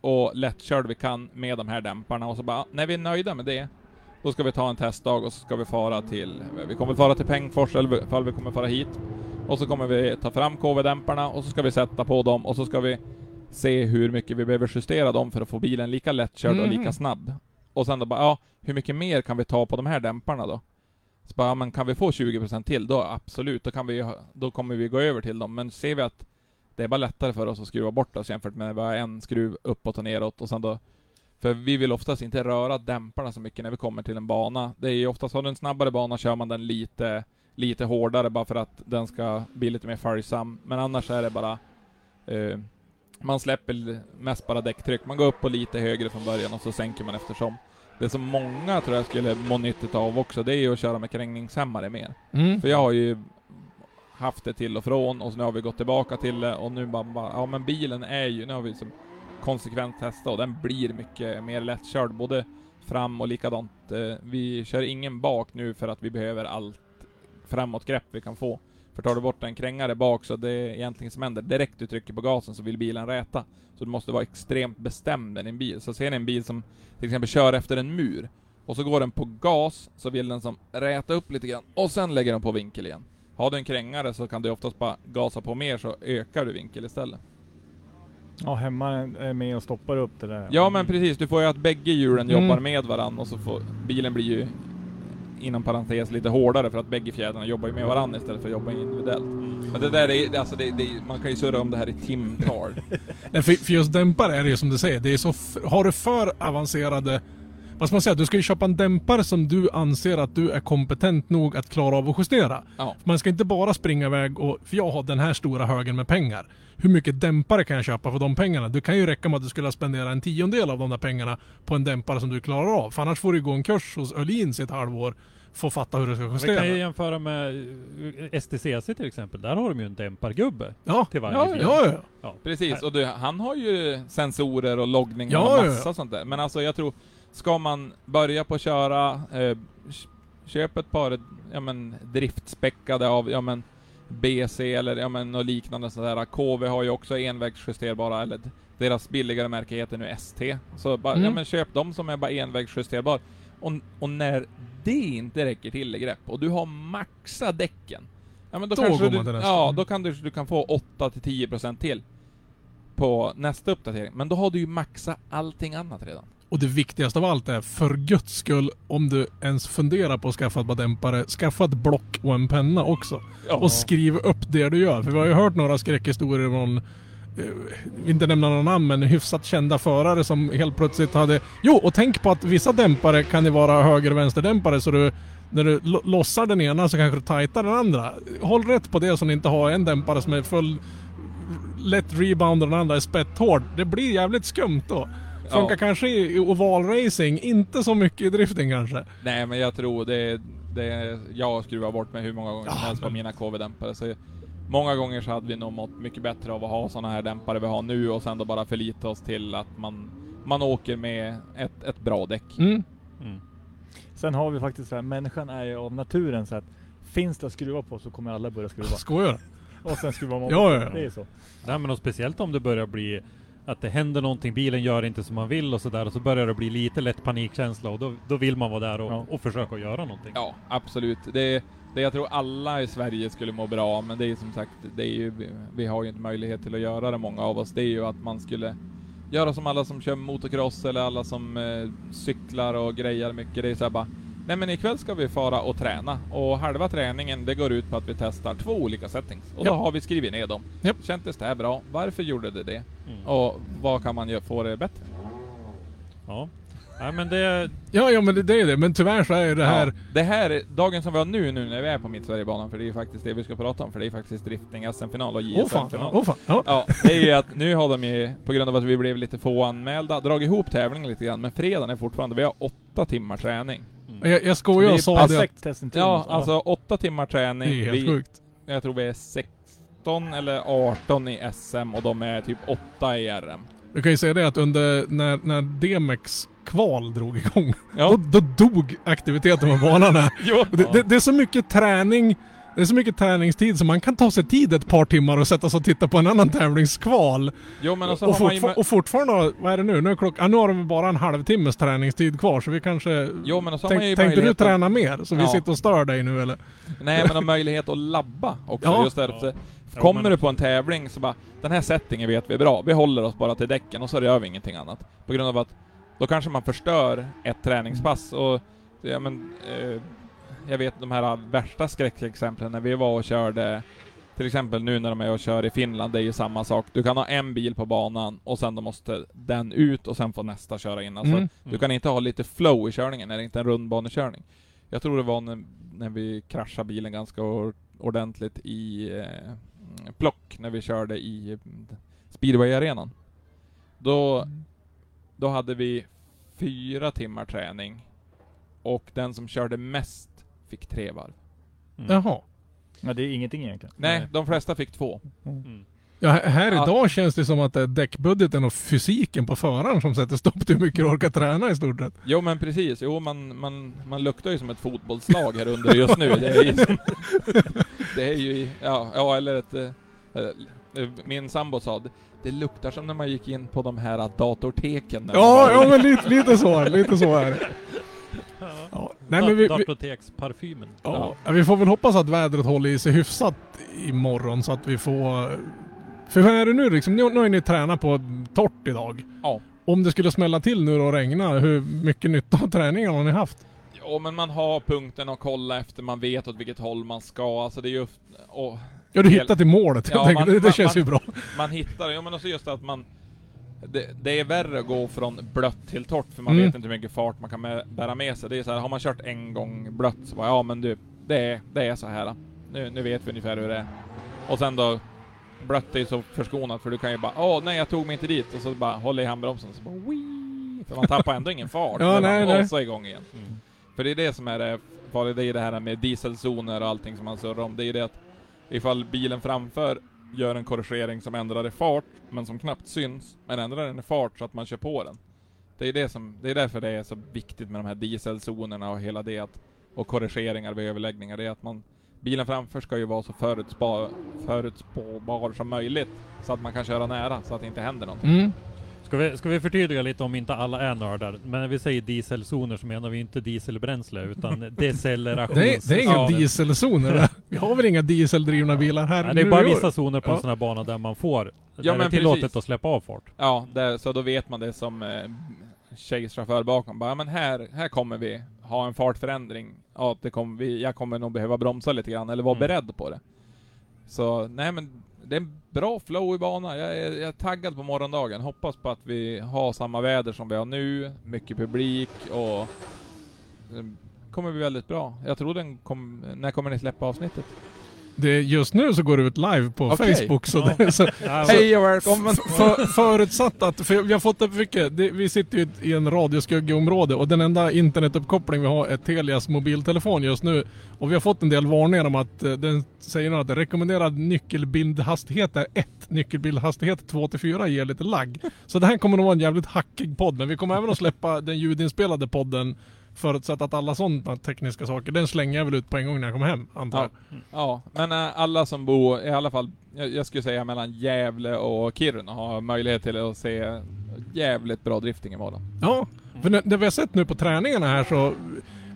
och lättkörd vi kan med de här dämparna och så bara, när vi är nöjda med det, då ska vi ta en testdag och så ska vi fara till, vi kommer fara till Pengfors eller ifall vi kommer fara hit. Och så kommer vi ta fram KV-dämparna och så ska vi sätta på dem och så ska vi se hur mycket vi behöver justera dem för att få bilen lika lättkörd och Mhm. lika snabb. Och sen då bara, ja, hur mycket mer kan vi ta på de här dämparna då? Så bara, ja, men kan vi få 20% till, då absolut, då kan vi, då kommer vi gå över till dem. Men ser vi att det är bara lättare för oss att skruva bort oss jämfört med bara en skruv uppåt och neråt och sen då för vi vill oftast inte röra dämparna så mycket när vi kommer till en bana. Det är ju oftast, har du en snabbare bana kör man den lite, lite hårdare bara för att den ska bli lite mer följsam. Men annars är det bara, eh, man släpper mest bara däcktryck. Man går upp på lite högre från början och så sänker man eftersom. Det som många tror jag skulle må nyttigt av också, det är ju att köra med krängningshämmare mer. Mm. För jag har ju haft det till och från och så nu har vi gått tillbaka till det och nu bara, bara ja men bilen är ju, nu har vi som konsekvent testa och den blir mycket mer lättkörd både fram och likadant. Eh, vi kör ingen bak nu för att vi behöver allt framåtgrepp vi kan få. För tar du bort en krängare bak så det är egentligen som händer, direkt du trycker på gasen så vill bilen räta. Så du måste vara extremt bestämd med din bil. Så ser ni en bil som till exempel kör efter en mur och så går den på gas så vill den som räta upp lite grann och sen lägger den på vinkel igen. Har du en krängare så kan du oftast bara gasa på mer så ökar du vinkel istället. Ja, hemma är med och stoppar upp det där. Ja men precis, du får ju att bägge hjulen Mm. jobbar med varandra och så får bilen blir ju inom parentes lite hårdare för att bägge fjädrarna jobbar ju med varandra istället för att jobba individuellt. Men det där är, alltså det, det, man kan ju surra om det här i timtal. [laughs] Nej, för, för just dämpare är det ju som du säger, det är så har du för avancerade vad ska man säga? Du ska ju köpa en dämpare som du anser att du är kompetent nog att klara av att justera. Ja. Man ska inte bara springa iväg och, för jag har den här stora högen med pengar. Hur mycket dämpare kan jag köpa för de pengarna? Det kan ju räcka med att du skulle spendera en tiondel av de där pengarna på en dämpare som du klarar av. För annars får du gå en kurs hos Öhlins i ett halvår för att fatta hur du ska Vi justera. kan ju jämföra med eh, STCC till exempel. Där har de ju en dämpargubbe. Ja, till varje ja, fjäder. ja, ja. Precis, och du, han har ju sensorer och loggning Ja, och ja, massa ja. sånt där. Men alltså jag tror, ska man börja på att köra, eh, köp ett par ja, men, driftspäckade av ja, men, BC eller ja, men, och liknande sådär. KV har ju också envägsjusterbara, eller deras billigare märke heter nu ST. Så bara, Mm. ja, men, köp dem som är bara envägsjusterbar. Och, och när det inte räcker till i grepp och du har maxa däcken, ja men då, Då kanske du, ja, då kan du, du kan få 8-10% till på nästa uppdatering. Men då har du ju maxat allting annat redan. Och det viktigaste av allt är, för guds skull, om du ens funderar på att skaffa ett par dämpare, skaffa ett block och en penna också. Och skriv upp det du gör. För vi har ju hört några skräckhistorier om eh, inte nämna några namn, men hyfsat kända förare som helt plötsligt hade... Jo, och tänk på att vissa dämpare kan ju vara höger och vänsterdämpare så du... När du lo- lossar den ena så kanske du tajtar den andra. Håll rätt på det så ni inte har en dämpare som är full... Lätt rebound och den andra är spetthård. Det blir jävligt skumt då. Funkar Ja. kanske i ovalracing, inte så mycket i drifting kanske. Nej men jag tror det, det jag skruvar bort mig hur många gånger som Ja, helst på men- mina KV-dämpare. Så många gånger så hade vi nog mått mycket bättre av att ha sådana här dämpare vi har nu och sen då bara förlita oss till att man, man åker med ett, ett bra däck. Mm. Mm. Sen har vi faktiskt så här, människan är ju av naturen så att finns det att skruva på så kommer alla börja skruva. Skojar Och sen skruvar man Ja, ja, ja. Det är så. Nej men och speciellt om det börjar bli att det händer någonting, bilen gör inte som man vill och sådär och så börjar det bli lite lätt panikkänsla och då, då vill man vara där och, Ja. och försöka göra någonting. Ja, absolut. Det, det jag tror alla i Sverige skulle må bra av, men det är som sagt, det är ju, vi har ju inte möjlighet till att göra det många av oss. Det är ju att man skulle göra som alla som kör motocross eller alla som eh, cyklar och grejar mycket. Det är såhär bara, nej men ikväll ska vi fara och träna och halva träningen det går ut på att vi testar två olika settings och då Ja. har vi skrivit ner dem. Japp. Kändes det här bra? Varför gjorde det det? Mm. Och vad kan man göra få det bättre? Ja. Nej men det, Ja, ja men det, det är det. Men tyvärr så är det här... Ja, det här, dagen som vi har nu, nu när vi är på Mittsverigebanan, för det är ju faktiskt det vi ska prata om, för det är faktiskt drifting SM-final och Åh fan, JSM-final. åh fan. Ja. Ja, det är ju att nu har de ju, på grund av att vi blev lite få anmälda, dragit ihop tävlingen lite grann, men fredagen är fortfarande, vi har åtta timmar träning. Mm. Jag, jag skojar och sa det att. Ja, alltså åtta timmar träning. det är helt Vi, sjukt. jag tror vi är 16 eller 18 i SM och de är typ 8 i RM. Du kan ju säga det att under, när, när DMX kval drog igång, Ja. då, då dog aktiviteten på banan här. [laughs] Det, det, det är så mycket träning, det är så mycket träningstid så man kan ta sig tid ett par timmar och sätta sig och titta på en annan tävlingskval. Jo men och så och, har man ju... fortfar- och fortfarande, vad är det nu? Nu, är klockan, ja, nu har de bara en halvtimmes träningstid kvar så vi kanske... Jo men och så har man ju Tänk, tänkte du möjlighet att- träna mer? Så vi Ja. sitter och stör dig nu eller? Nej men [laughs] har möjlighet att labba också. Ja. Just därför. Ja. Kommer men- du på en tävling så bara, den här settingen vet vi är bra. Vi håller oss bara till däcken och så gör vi ingenting annat. På grund av att då kanske man förstör ett träningspass och, ja men, eh, jag vet de här värsta skräckexemplen när vi var och körde till exempel nu när de är och kör i Finland, det är ju samma sak. Du kan ha en bil på banan och sen då måste den ut och sen får nästa köra in. Alltså, Mm. Du kan inte ha lite flow i körningen när det inte är en rundbanekörning. Jag tror det var när, när vi kraschade bilen ganska or- ordentligt i eh, plock, när vi körde i speedway-arenan. Då, då hade vi fyra timmar träning och den som körde mest fick tre varv. Mm. Jaha. Ja, det är ingenting egentligen. Nej, Nej. de flesta fick två. Mm. Ja, här- idag känns det som att det är däckbudgeten och fysiken på föraren som sätter stopp till hur mycket du orkar träna i stort sett. Jo men precis, jo man, man, man luktar ju som ett fotbollslag här under just nu. Det är ju, som, det är ju ja, ja eller ett... eh, eh, Min sambo sa det, det luktar som när man gick in på de här datorteken. Ja, ja men lite, lite så, lite så är det. [laughs] Ja. Nej, men vi, vi, Datoteksparfymen. ja, vi får väl hoppas att vädret håller i sig hyfsat imorgon så att vi får... För hur är det nu liksom? Nu, nu har ni tränat på torrt idag. Ja. Om det skulle smälla till nu och regna, hur mycket nytta av träningen har ni haft? Ja men man har punkten att kolla efter, man vet åt vilket håll man ska. Alltså det är ju... Och Ja, du hittat till målet. Ja, man- det, det man- känns ju bra. man hittar, ja men också just att man... Det, det är värre att gå från blött till torrt för man Mm. vet inte hur mycket fart man kan med, bära med sig. Det är så här, har man kört en gång blött så bara, ja men du, det är, det är så här. Nu, nu vet vi ungefär hur det är. Och sen då, blött är så förskonat för du kan ju bara, åh nej jag tog mig inte dit och så bara håller i handbromsen så bara Wii! För man tappar ändå ingen fart. [laughs] Ja, nej, man, nej. Igång igen. Mm. För det är det som är det farliga, det är det här med dieselzoner och allting som man surrar om. Det är det att ifall bilen framför gör en korrigering som ändrar i fart, men som knappt syns, men ändrar den i fart så att man kör på den. Det är, det som, det är därför det är så viktigt med de här dieselzonerna och hela det att, och korrigeringar vid överläggningar, det är att man Bilen framför ska ju vara så förutspå, förutspåbar som möjligt, så att man kan köra nära, så att det inte händer någonting. Mm. Ska vi, ska vi förtydliga lite om inte alla är nördar? Men när vi säger dieselzoner så menar vi inte dieselbränsle utan [laughs] decelerations... Det, är, det är inga Ja. dieselzoner det. [laughs] Vi har väl inga dieseldrivna bilar här Nej, det är bara vissa zoner på Ja. en sån här bana där man får, Ja, där det är tillåtet precis. att släppa av fart. Ja, där, så då vet man det som eh, tjejchaufför bakom. Bara, ja, men här, här kommer vi ha en fartförändring. Ja, det kommer vi, jag kommer nog behöva bromsa lite grann, eller vara Mm. beredd på det. Så, nej men, det är en bra flow i banan. Jag är, jag är taggad på morgondagen. Hoppas på att vi har samma väder som vi har nu, mycket publik och det kommer bli väldigt bra. Jag tror den kom, när kommer ni släppa avsnittet? Det, just nu så går det ut live på Okej. Facebook. Så Ja. [laughs] så, Hej och välkommen! för, förutsatt att, för vi har fått upp mycket, det, vi sitter ju i en radioskuggeområde och den enda internetuppkoppling vi har är Telias mobiltelefon just nu. Och vi har fått en del varningar om att eh, den säger att rekommenderad nyckelbildhastighet är 1. Nyckelbildhastighet 2-4 ger lite lagg. Så det här kommer nog vara en jävligt hackig podd. Men vi kommer även att släppa den ljudinspelade podden Förutsatt att alla sådana tekniska saker, den slänger jag väl ut på en gång när jag kommer hem, antar jag. Ja, ja, men äh, alla som bor, i alla fall, jag, jag skulle säga mellan Gävle och Kiruna har möjlighet till att se jävligt bra drifting imorgon. Ja, för det, det vi har sett nu på träningarna här så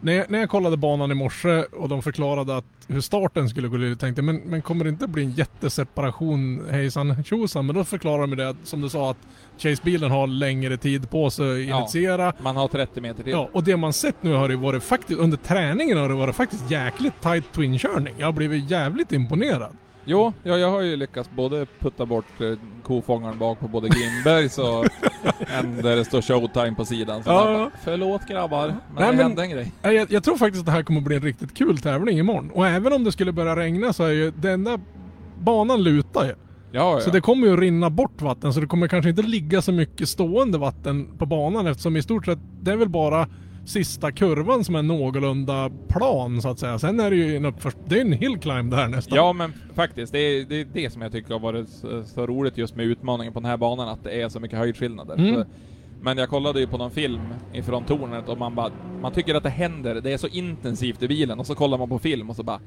när jag, när jag kollade banan i morse och de förklarade att hur starten skulle gå till, tänkte men, men kommer det inte bli en jätteseparation hejsan tjosan? Men då förklarade de det att, som du sa att Chase-bilen har längre tid på sig att Ja. initiera. Man har 30 meter till. Ja, och det man sett nu har det varit faktiskt, under träningen har det varit faktiskt jäkligt tight twin-körning. Jag har blivit jävligt imponerad. Jo, ja, jag har ju lyckats både putta bort eh, kofångaren bak på både Grimbergs [laughs] och en där det står showtime på sidan. Så Ja, man ja. bara, Förlåt grabbar, men Nej, det men- hände en grej. Nej, Jag, jag tror faktiskt att det här kommer bli en riktigt kul tävling imorgon. Och även om det skulle börja regna så är ju den enda banan lutar ju. Ja, ja. Så det kommer ju rinna bort vatten så det kommer kanske inte ligga så mycket stående vatten på banan eftersom i stort sett det är väl bara sista kurvan som är någorlunda plan så att säga. Sen är det ju en uppförs... Det är en hill climb där nästan. Ja men faktiskt, det är, det är det som jag tycker har varit så, så roligt just med utmaningen på den här banan, att det är så mycket höjdskillnader. Mm. Så, men jag kollade ju på någon film ifrån tornet och man bara, man tycker att det händer, det är så intensivt i bilen och så kollar man på film och så bara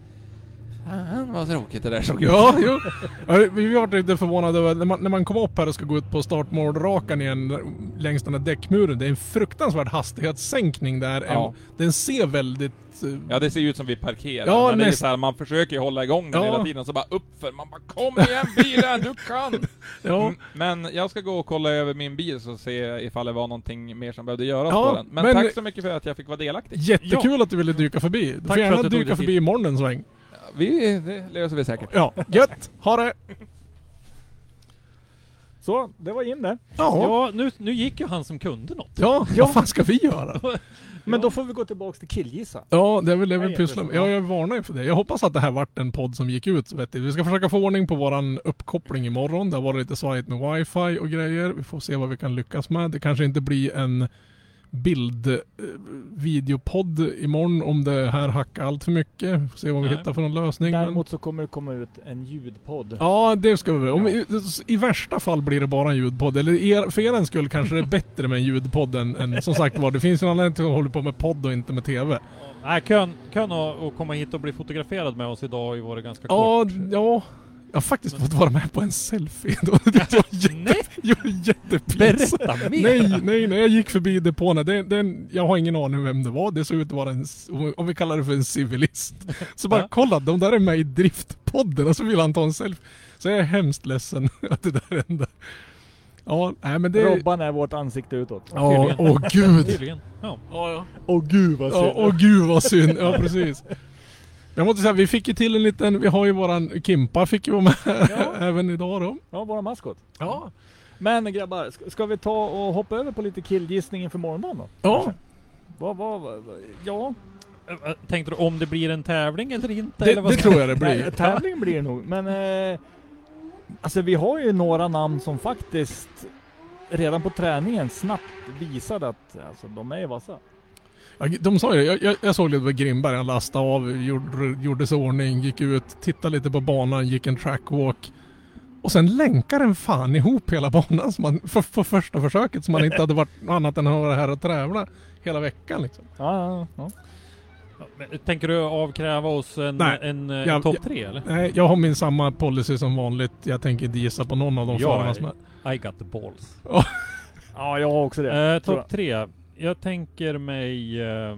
Fan [laughs] vad tråkigt det där såg ut. Ja, jo. Ja, Vi var lite förvånade över när man, när man kom upp här och ska gå ut på startmålrakan igen längs den här däckmuren. Det är en fruktansvärd hastighetssänkning där. Ja. Den ser väldigt... eh, Ja det ser ju ut som vi parkerar, Ja, men det är näst- så här, man försöker hålla igång den Ja. hela tiden, så bara uppför, man bara kom igen bilen, du kan! [laughs] Ja. Mm, Men jag ska gå och kolla över min bil så se ifall det var någonting mer som behövde göras Ja, på den. Men, men- tack så mycket för att jag fick vara delaktig. Jättekul att du ville dyka förbi. Du för får gärna att du dyka förbi imorgon en sväng. Vi, det löser vi säkert. Ja, gött! Ha det! Så, det var in det. Ja, Ja, nu, nu gick ju han som kunde något. ja, vad fan ska vi göra? [laughs] Men då får vi gå tillbaks till killgissa. Ja, det är väl det vi pysslar med. Ja, jag varnar ju för det. Jag hoppas att det här vart en podd som gick ut vettigt. Vi ska försöka få ordning på våran uppkoppling imorgon. Det har varit lite svajigt med wifi och grejer. Vi får se vad vi kan lyckas med. Det kanske inte blir en bild eh, videopodd imorgon om det här hackar allt för mycket. Får se vad vi Nej. hittar för någon lösning. Däremot så kommer det komma ut en ljudpodd. Ja, det ska vi. Om vi I värsta fall blir det bara en ljudpodd. Eller er, för er skull kanske det är bättre med en ljudpodd än, än som sagt var. Det finns ju en anledning till att hålla på med podd och inte med TV. Nej, kön, kön att komma hit och bli fotograferad med oss idag har ju varit ganska Ja, kort. ja. Jag har faktiskt fått vara med på en selfie. [laughs] Det var jätte, Nej, [laughs] jag var jättepinsamt. berätta mer! Nej, nej, nej. Jag gick förbi depån. Det, det, jag har ingen aning vem det var. Det såg ut att vara en, om vi kallar det för en civilist. [laughs] Så bara Ja. kolla, de där är med i driftpodden och så vill han ta en selfie. Så jag är hemskt ledsen att det där hände. Ja, nej men det... Robban är vårt ansikte utåt. Ja, åh gud. Tydligen. Ja. Åh gud vad Ja, åh gud vad synd. Ja, precis. Jag måste säga, vi fick ju till en liten, vi har ju våran Kimpa fick ju vara med Ja. [laughs] även idag då. Ja, våra maskot. Ja. Men grabbar, ska, vi ta och hoppa över på lite killgissning inför morgondagen då? Ja, Vad, vad, vad, ja. Tänkte du om det blir en tävling eller inte? det, eller vad det ska- tror jag det Nej, blir. tävling blir det nog, men eh, alltså vi har ju några namn som faktiskt redan på träningen snabbt visade att alltså, de är vassa. De sa ju, jag, jag, jag såg lite på Grimberg, han lastade av, gjorde, gjorde sig ordning, gick ut, tittade lite på banan, gick en trackwalk. Och sen länkar den fan ihop hela banan som man, för, för första försöket som man inte hade varit annat än att vara här och tävla hela veckan liksom. Ja, ja, ja. Tänker du avkräva oss en, Nej. en, eh, topp tre eller? Nej, jag har min samma policy som vanligt. Jag tänker inte gissa på någon av de Ja, förarna som är... I got the balls. ja, jag har också det. Eh, topp tre. Jag tänker mig... Eh,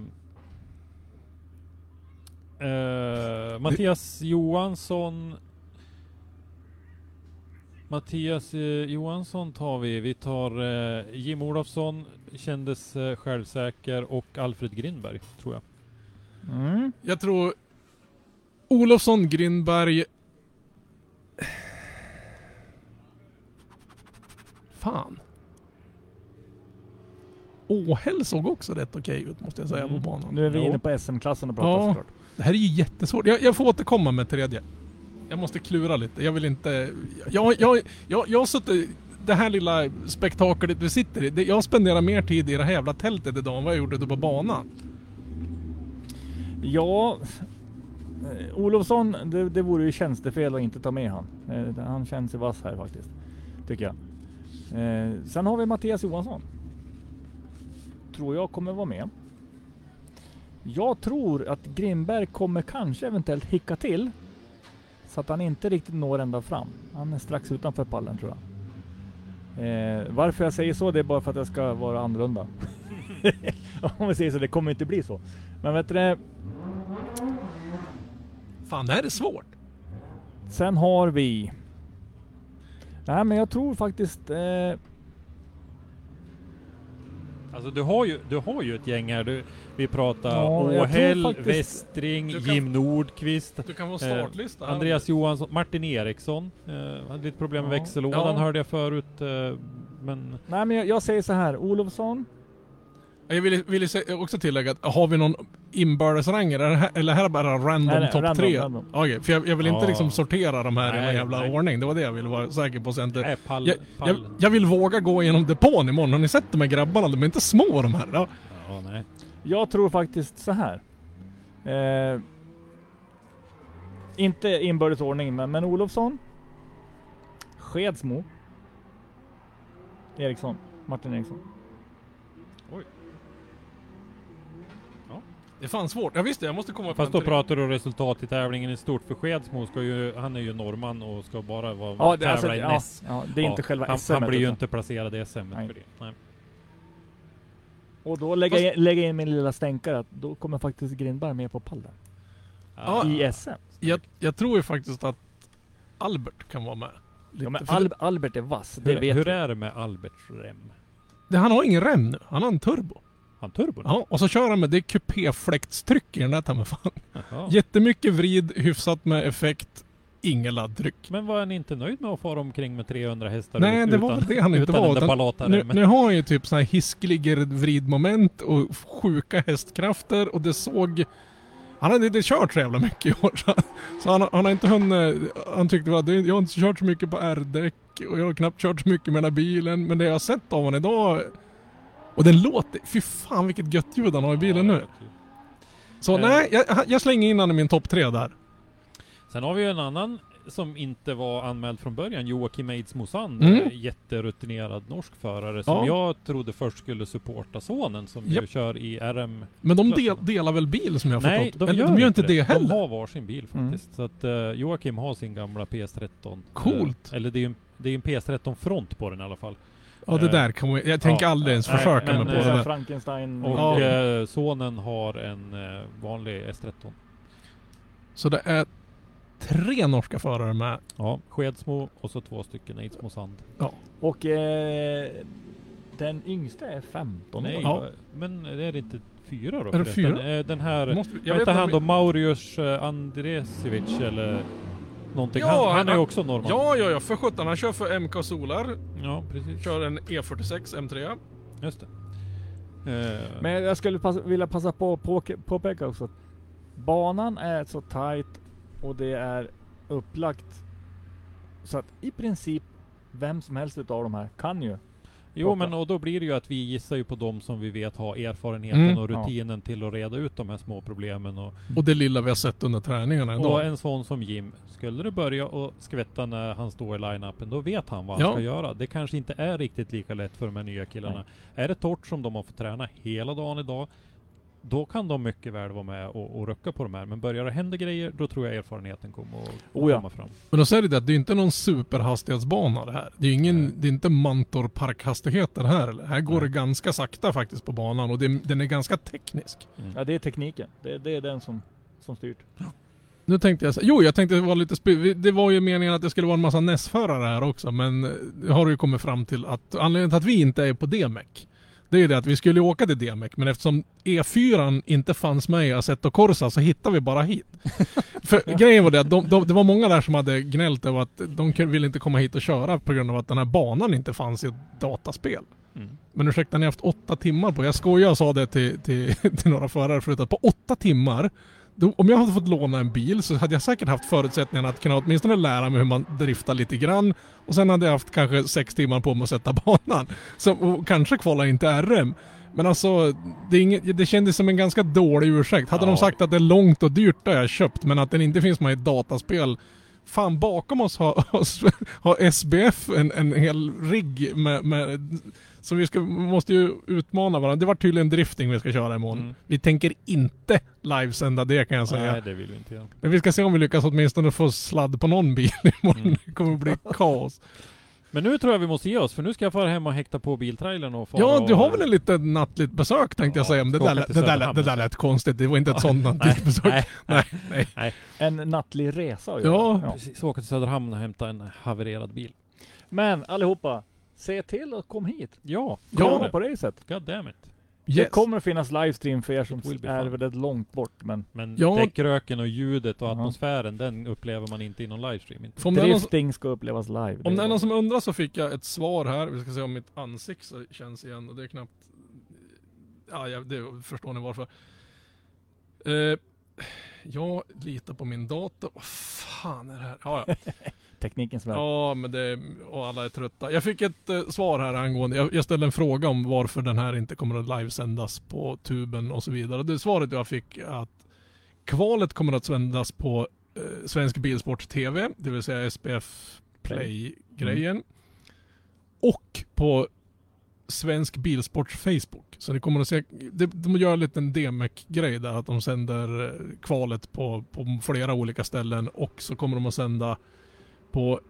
eh, Mattias Johansson. Mattias eh, Johansson tar vi. Vi tar eh, Jim Olofsson, kändes eh, självsäker och Alfred Grindberg, tror jag. Mm. Jag tror Olofsson, Grindberg... Fan. Åhäll såg också rätt okej ut måste jag säga Mm. på banan. Nu är vi inne på SM-klassen och pratar Ja. såklart. Det här är ju jättesvårt. Jag, jag får återkomma med tredje. Jag måste klura lite. Jag vill inte... Jag, jag, jag, jag har suttit... Det här lilla spektaklet vi sitter i. det- Jag spenderar mer tid i det här jävla tältet idag än vad jag gjorde ute på banan. Ja, eh, Olofsson, det, det vore ju tjänstefel att inte ta med han. Eh, han känns ju vass här faktiskt, tycker jag. Eh, sen har vi Mattias Johansson. Tror jag kommer vara med. Jag tror att Grimberg kommer kanske eventuellt hicka till. Så att han inte riktigt når ända fram. Han är strax utanför pallen tror jag. Eh, varför jag säger så, det är bara för att jag ska vara annorlunda. [laughs] Om vi säger så, det kommer inte bli så. Men vet du Fan, det här är svårt. Sen har vi... Nej men jag tror faktiskt... Eh, Alltså du har ju, du har ju ett gäng här. Du, vi pratar Ja, Åhäll, faktiskt- Westring, Du kan- Jim Nordqvist. Du kan få Eh, startlista. här. Andreas Johansson, Martin Eriksson. Eh, hade lite problem med Ja. växellådan Ja. hörde jag förut. Eh, men nej men jag, jag säger så här, Olofsson. Jag vill, vill sä- också tillägga att har vi någon inbördesrang eller, här- eller här är bara random topp tre? Okej, för jag, jag vill inte Ja. liksom sortera de här i Nej, någon jävla nej. ordning. Det var det jag ville vara säker på. Så jag, inte, nej, pall, jag, pall. jag, jag vill våga gå igenom depån imorgon. Har ni sett de här grabbarna? De är inte små de här. Ja. Ja, nej. Jag tror faktiskt så här. Eh, inte inbördes ordning, men, men Olofsson. Skedsmo. Eriksson. Martin Eriksson. Det är fan svårt. Ja visst, jag måste komma Fast då pratar du resultat i tävlingen i stort. För Skedsmo ska ju, han är ju norrman och ska bara vara Ja, det, tävla alltså, i ja, NES. ja, det är Ja, inte själva han, SM. han blir ju utan- inte placerad i SM Nej. för det. Nej. Och då lägger Fast- jag lägger in min lilla stänkare att då kommer faktiskt Grindberg med på pallen. Ja. I SM. jag, jag tror ju faktiskt att Albert kan vara med. Ja, men Al Albert är vass, det Hur, vet hur vi. är det med Alberts rem? det, han har ingen rem nu. Han har en turbo. Han turbo? Ja, och så kör han med det kupéfläktstryck i den där ta mig fan. Jaha. [laughs] Jättemycket vrid, hyfsat med effekt, inget laddtryck. Men var han inte nöjd med att fara omkring med 300 hästar Nej, ut- det var utan, det han inte var, utan Nu, nu har han ju typ såna här hiskeliga vridmoment och sjuka hästkrafter och det såg... Han hade inte kört så jävla mycket i år. Så, så han, han har inte hunnit... Han tyckte att jag har inte kört så mycket på R-däck och jag har knappt kört så mycket med den här bilen. Men det jag har sett av honom idag... Och den låter... Fy fan vilket gött ljud han har i bilen nu. Så Eh. nej, jag, jag slänger in honom i min topp tre där. Sen har vi ju en annan som inte var anmäld från början, Joakim Eidsmo Sand. Mm. eh, Jätterutinerad norsk förare som Ja. jag trodde först skulle supporta sonen som ju Japp. kör i RM. Men de del, delar väl bil som jag har Nej, förstått? de Eller, gör, de gör inte det, De heller. har varsin bil Mm. faktiskt. Så att eh, Joakim har sin gamla PS13. Coolt. Eh, eller det är ju en, det är en PS13 front på den i alla fall. Ja det eh, där kan man, Jag tänker ja, aldrig ens nej, försöka men, mig eh, på det där. Frankenstein. Och Ja. eh, sonen har en eh, vanlig S13. Så det är tre norska förare med. Ja, Skedsmo och så två stycken Eidsmo Sand. Och eh, den yngsta är 15 Nej. Ja. men är det inte fyra då? Är det fyra? Eh, Den här, Måste, jag vet inte han om då, Maurius eh, Andresevic eller någonting. Ja, han, han är ju också norrman. Ja, ja, ja, för sjutton. Han kör för MK Solar. ja precis. Kör en E E46 M3. Just det. Eh, Men jag skulle passa, vilja passa på att på, påpeka också att banan är så tight och det är upplagt så att i princip vem som helst utav de här kan ju. Jo men och då blir det ju att vi gissar ju på de som vi vet har erfarenheten Mm. och rutinen till att reda ut de här små problemen och Och det lilla vi har sett under träningarna Och ändå. en sån som Jim, skulle det börja och skvätta när han står i line-upen, då vet han vad han Ja. ska göra. Det kanske inte är riktigt lika lätt för de här nya killarna. Är det torrt som de har fått träna hela dagen idag, då kan de mycket väl vara med och, och rucka på de här. Men börjar det hända grejer, då tror jag erfarenheten kommer att Oh ja. komma fram. Men då säger det att det är inte någon superhastighetsbana det här. Det är ingen, Nej. det är inte Mantorp-parkhastigheter här. eller? Här går Nej. det ganska sakta faktiskt på banan och det, den är ganska teknisk. Ja det är tekniken. Det, det är den som, som styrt. Nu tänkte jag så, jo jag tänkte det var lite vi- Det var ju meningen att det skulle vara en massa NES-förare här också men eh, det har du ju kommit fram till att anledningen till att vi inte är på DMEC det är ju det att vi skulle åka till DMEC men eftersom E4 inte fanns med i Assetto Corsa så hittade vi bara hit. [laughs] För grejen var det att de, de, det var många där som hade gnällt över att de ville inte komma hit och köra på grund av att den här banan inte fanns i ett dataspel. Mm. Men ursäkta, ni har haft åtta timmar på. Jag skojar och sa det till, till, [laughs] till några förare förut att på åtta timmar, om jag hade fått låna en bil så hade jag säkert haft förutsättningarna att kunna åtminstone lära mig hur man driftar lite grann. Och sen hade jag haft kanske sex timmar på mig att sätta [laughs] banan. Så, och kanske kvala in till RM. Men alltså, det, inget, det kändes som en ganska dålig ursäkt. Hade Ja. de sagt att det är långt och dyrt, har jag köpt. Men att den inte finns med i ett dataspel. Fan, bakom oss har, [laughs] har SBF en, en hel rigg med, med så vi ska, måste ju utmana varandra. Det var tydligen drifting vi ska köra imorgon. Mm. Vi tänker inte livesända det kan jag säga. Nej, det vill vi inte göra. Men vi ska se om vi lyckas åtminstone få sladd på någon bil [laughs] imorgon. Mm. Det kommer bli kaos. Men nu tror jag vi måste ge oss, för nu ska jag fara hem och häkta på biltrailern och fara Ja, du och... har väl en liten nattligt besök tänkte jag Ja, säga. Men det, där, det, där, det där lät konstigt. Det var inte ett sånt nattligt [laughs] besök. [laughs] Nej, nej, Nej, nej. En nattlig resa att Ja. göra. Precis, åka till Söderhamn och hämta en havererad bil. Men allihopa, se till att komma hit. Ja, Komma Ja. på racet. god damn it. Det Yes. kommer att finnas livestream för er som är väldigt långt bort. Men Men Ja. däckröken och ljudet och Ja. atmosfären, den upplever man inte i någon livestream. Inte. Om det, är någon, drifting ska upplevas live. om det är någon som undrar så fick jag ett svar här. Vi ska se om mitt ansikte känns igen. Och det är knappt... Ja, jag, det förstår ni varför. Eh, jag litar på min dator. Vad fan är det här? Ja, ja. [laughs] teknikens värld. Ja, men det, och alla är trötta. Jag fick ett eh, svar här angående, jag, jag ställde en fråga om varför den här inte kommer att livesändas på tuben och så vidare. Det svaret jag fick är att kvalet kommer att sändas på eh, Svensk Bilsport TV, det vill säga SPF Play-grejen. Och på Svensk Bilsports Facebook. Så ni kommer att se, de, de gör en liten DMEC-grej där att de sänder eh, kvalet på, på flera olika ställen och så kommer de att sända på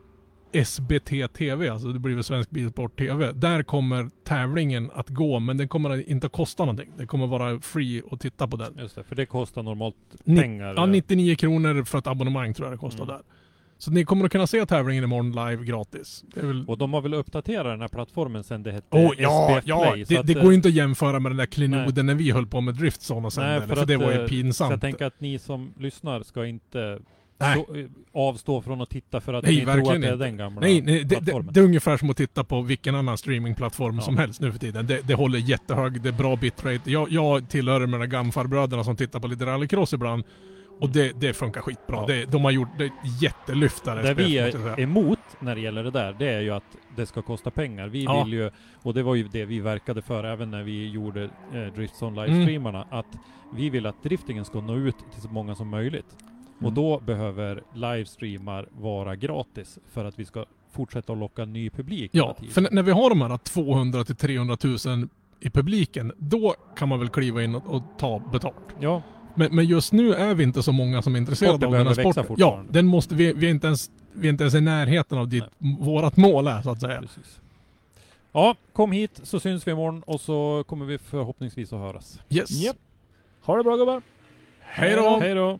SBT TV, alltså det blir väl Svensk Bilsport TV. Där kommer tävlingen att gå, men den kommer inte att kosta någonting. Det kommer vara free att titta på den. Just det, för det kostar normalt Ni- pengar. Ja, 99 kronor för ett abonnemang tror jag det kostar Mm. där. Så ni kommer att kunna se tävlingen imorgon live gratis. Det väl... Och de har väl uppdaterat den här plattformen sen det hette Oh, ja, SPF ja, Play, det, att, det eh, går ju inte att jämföra med den där klenoden när vi höll på med Driftzone och Nej, sände, för, för det att, var ju eh, Så pinsamt. jag tänker att ni som lyssnar ska inte Nej. så, eh, avstå från att titta för att Nej, ni tror att det är den gamla Nej, nej det, det, det är ungefär som att titta på vilken annan streamingplattform Ja. som helst nu för tiden. Det, det håller jättehög, det är bra bitrate. Jag, jag tillhör de där gamfarbröderna som tittar på lite rallycross ibland. Och det, det funkar skitbra. Ja. Det, de har gjort det jättelyftare. Det vi är emot när det gäller det där, det är ju att det ska kosta pengar. Vi Ja. vill ju, och det var ju det vi verkade för även när vi gjorde eh, Driftzone Mm. livestreamarna, att vi vill att driftingen ska nå ut till så många som möjligt. Och Mm. då behöver livestreamar vara gratis för att vi ska fortsätta att locka ny publik Ja, för när vi har de här 200 till 300 000 i publiken, då kan man väl kliva in och, och ta betalt. Ja, Men, men just nu är vi inte så många som är intresserade av den här sporten. Ja, den måste vi, vi är inte ens, vi är inte ens i närheten av dit vårat mål är så att säga. precis. Ja, kom hit så syns vi imorgon och så kommer vi förhoppningsvis att höras. Yes. Japp. Ha det bra gubbar! Hej då! Hej då!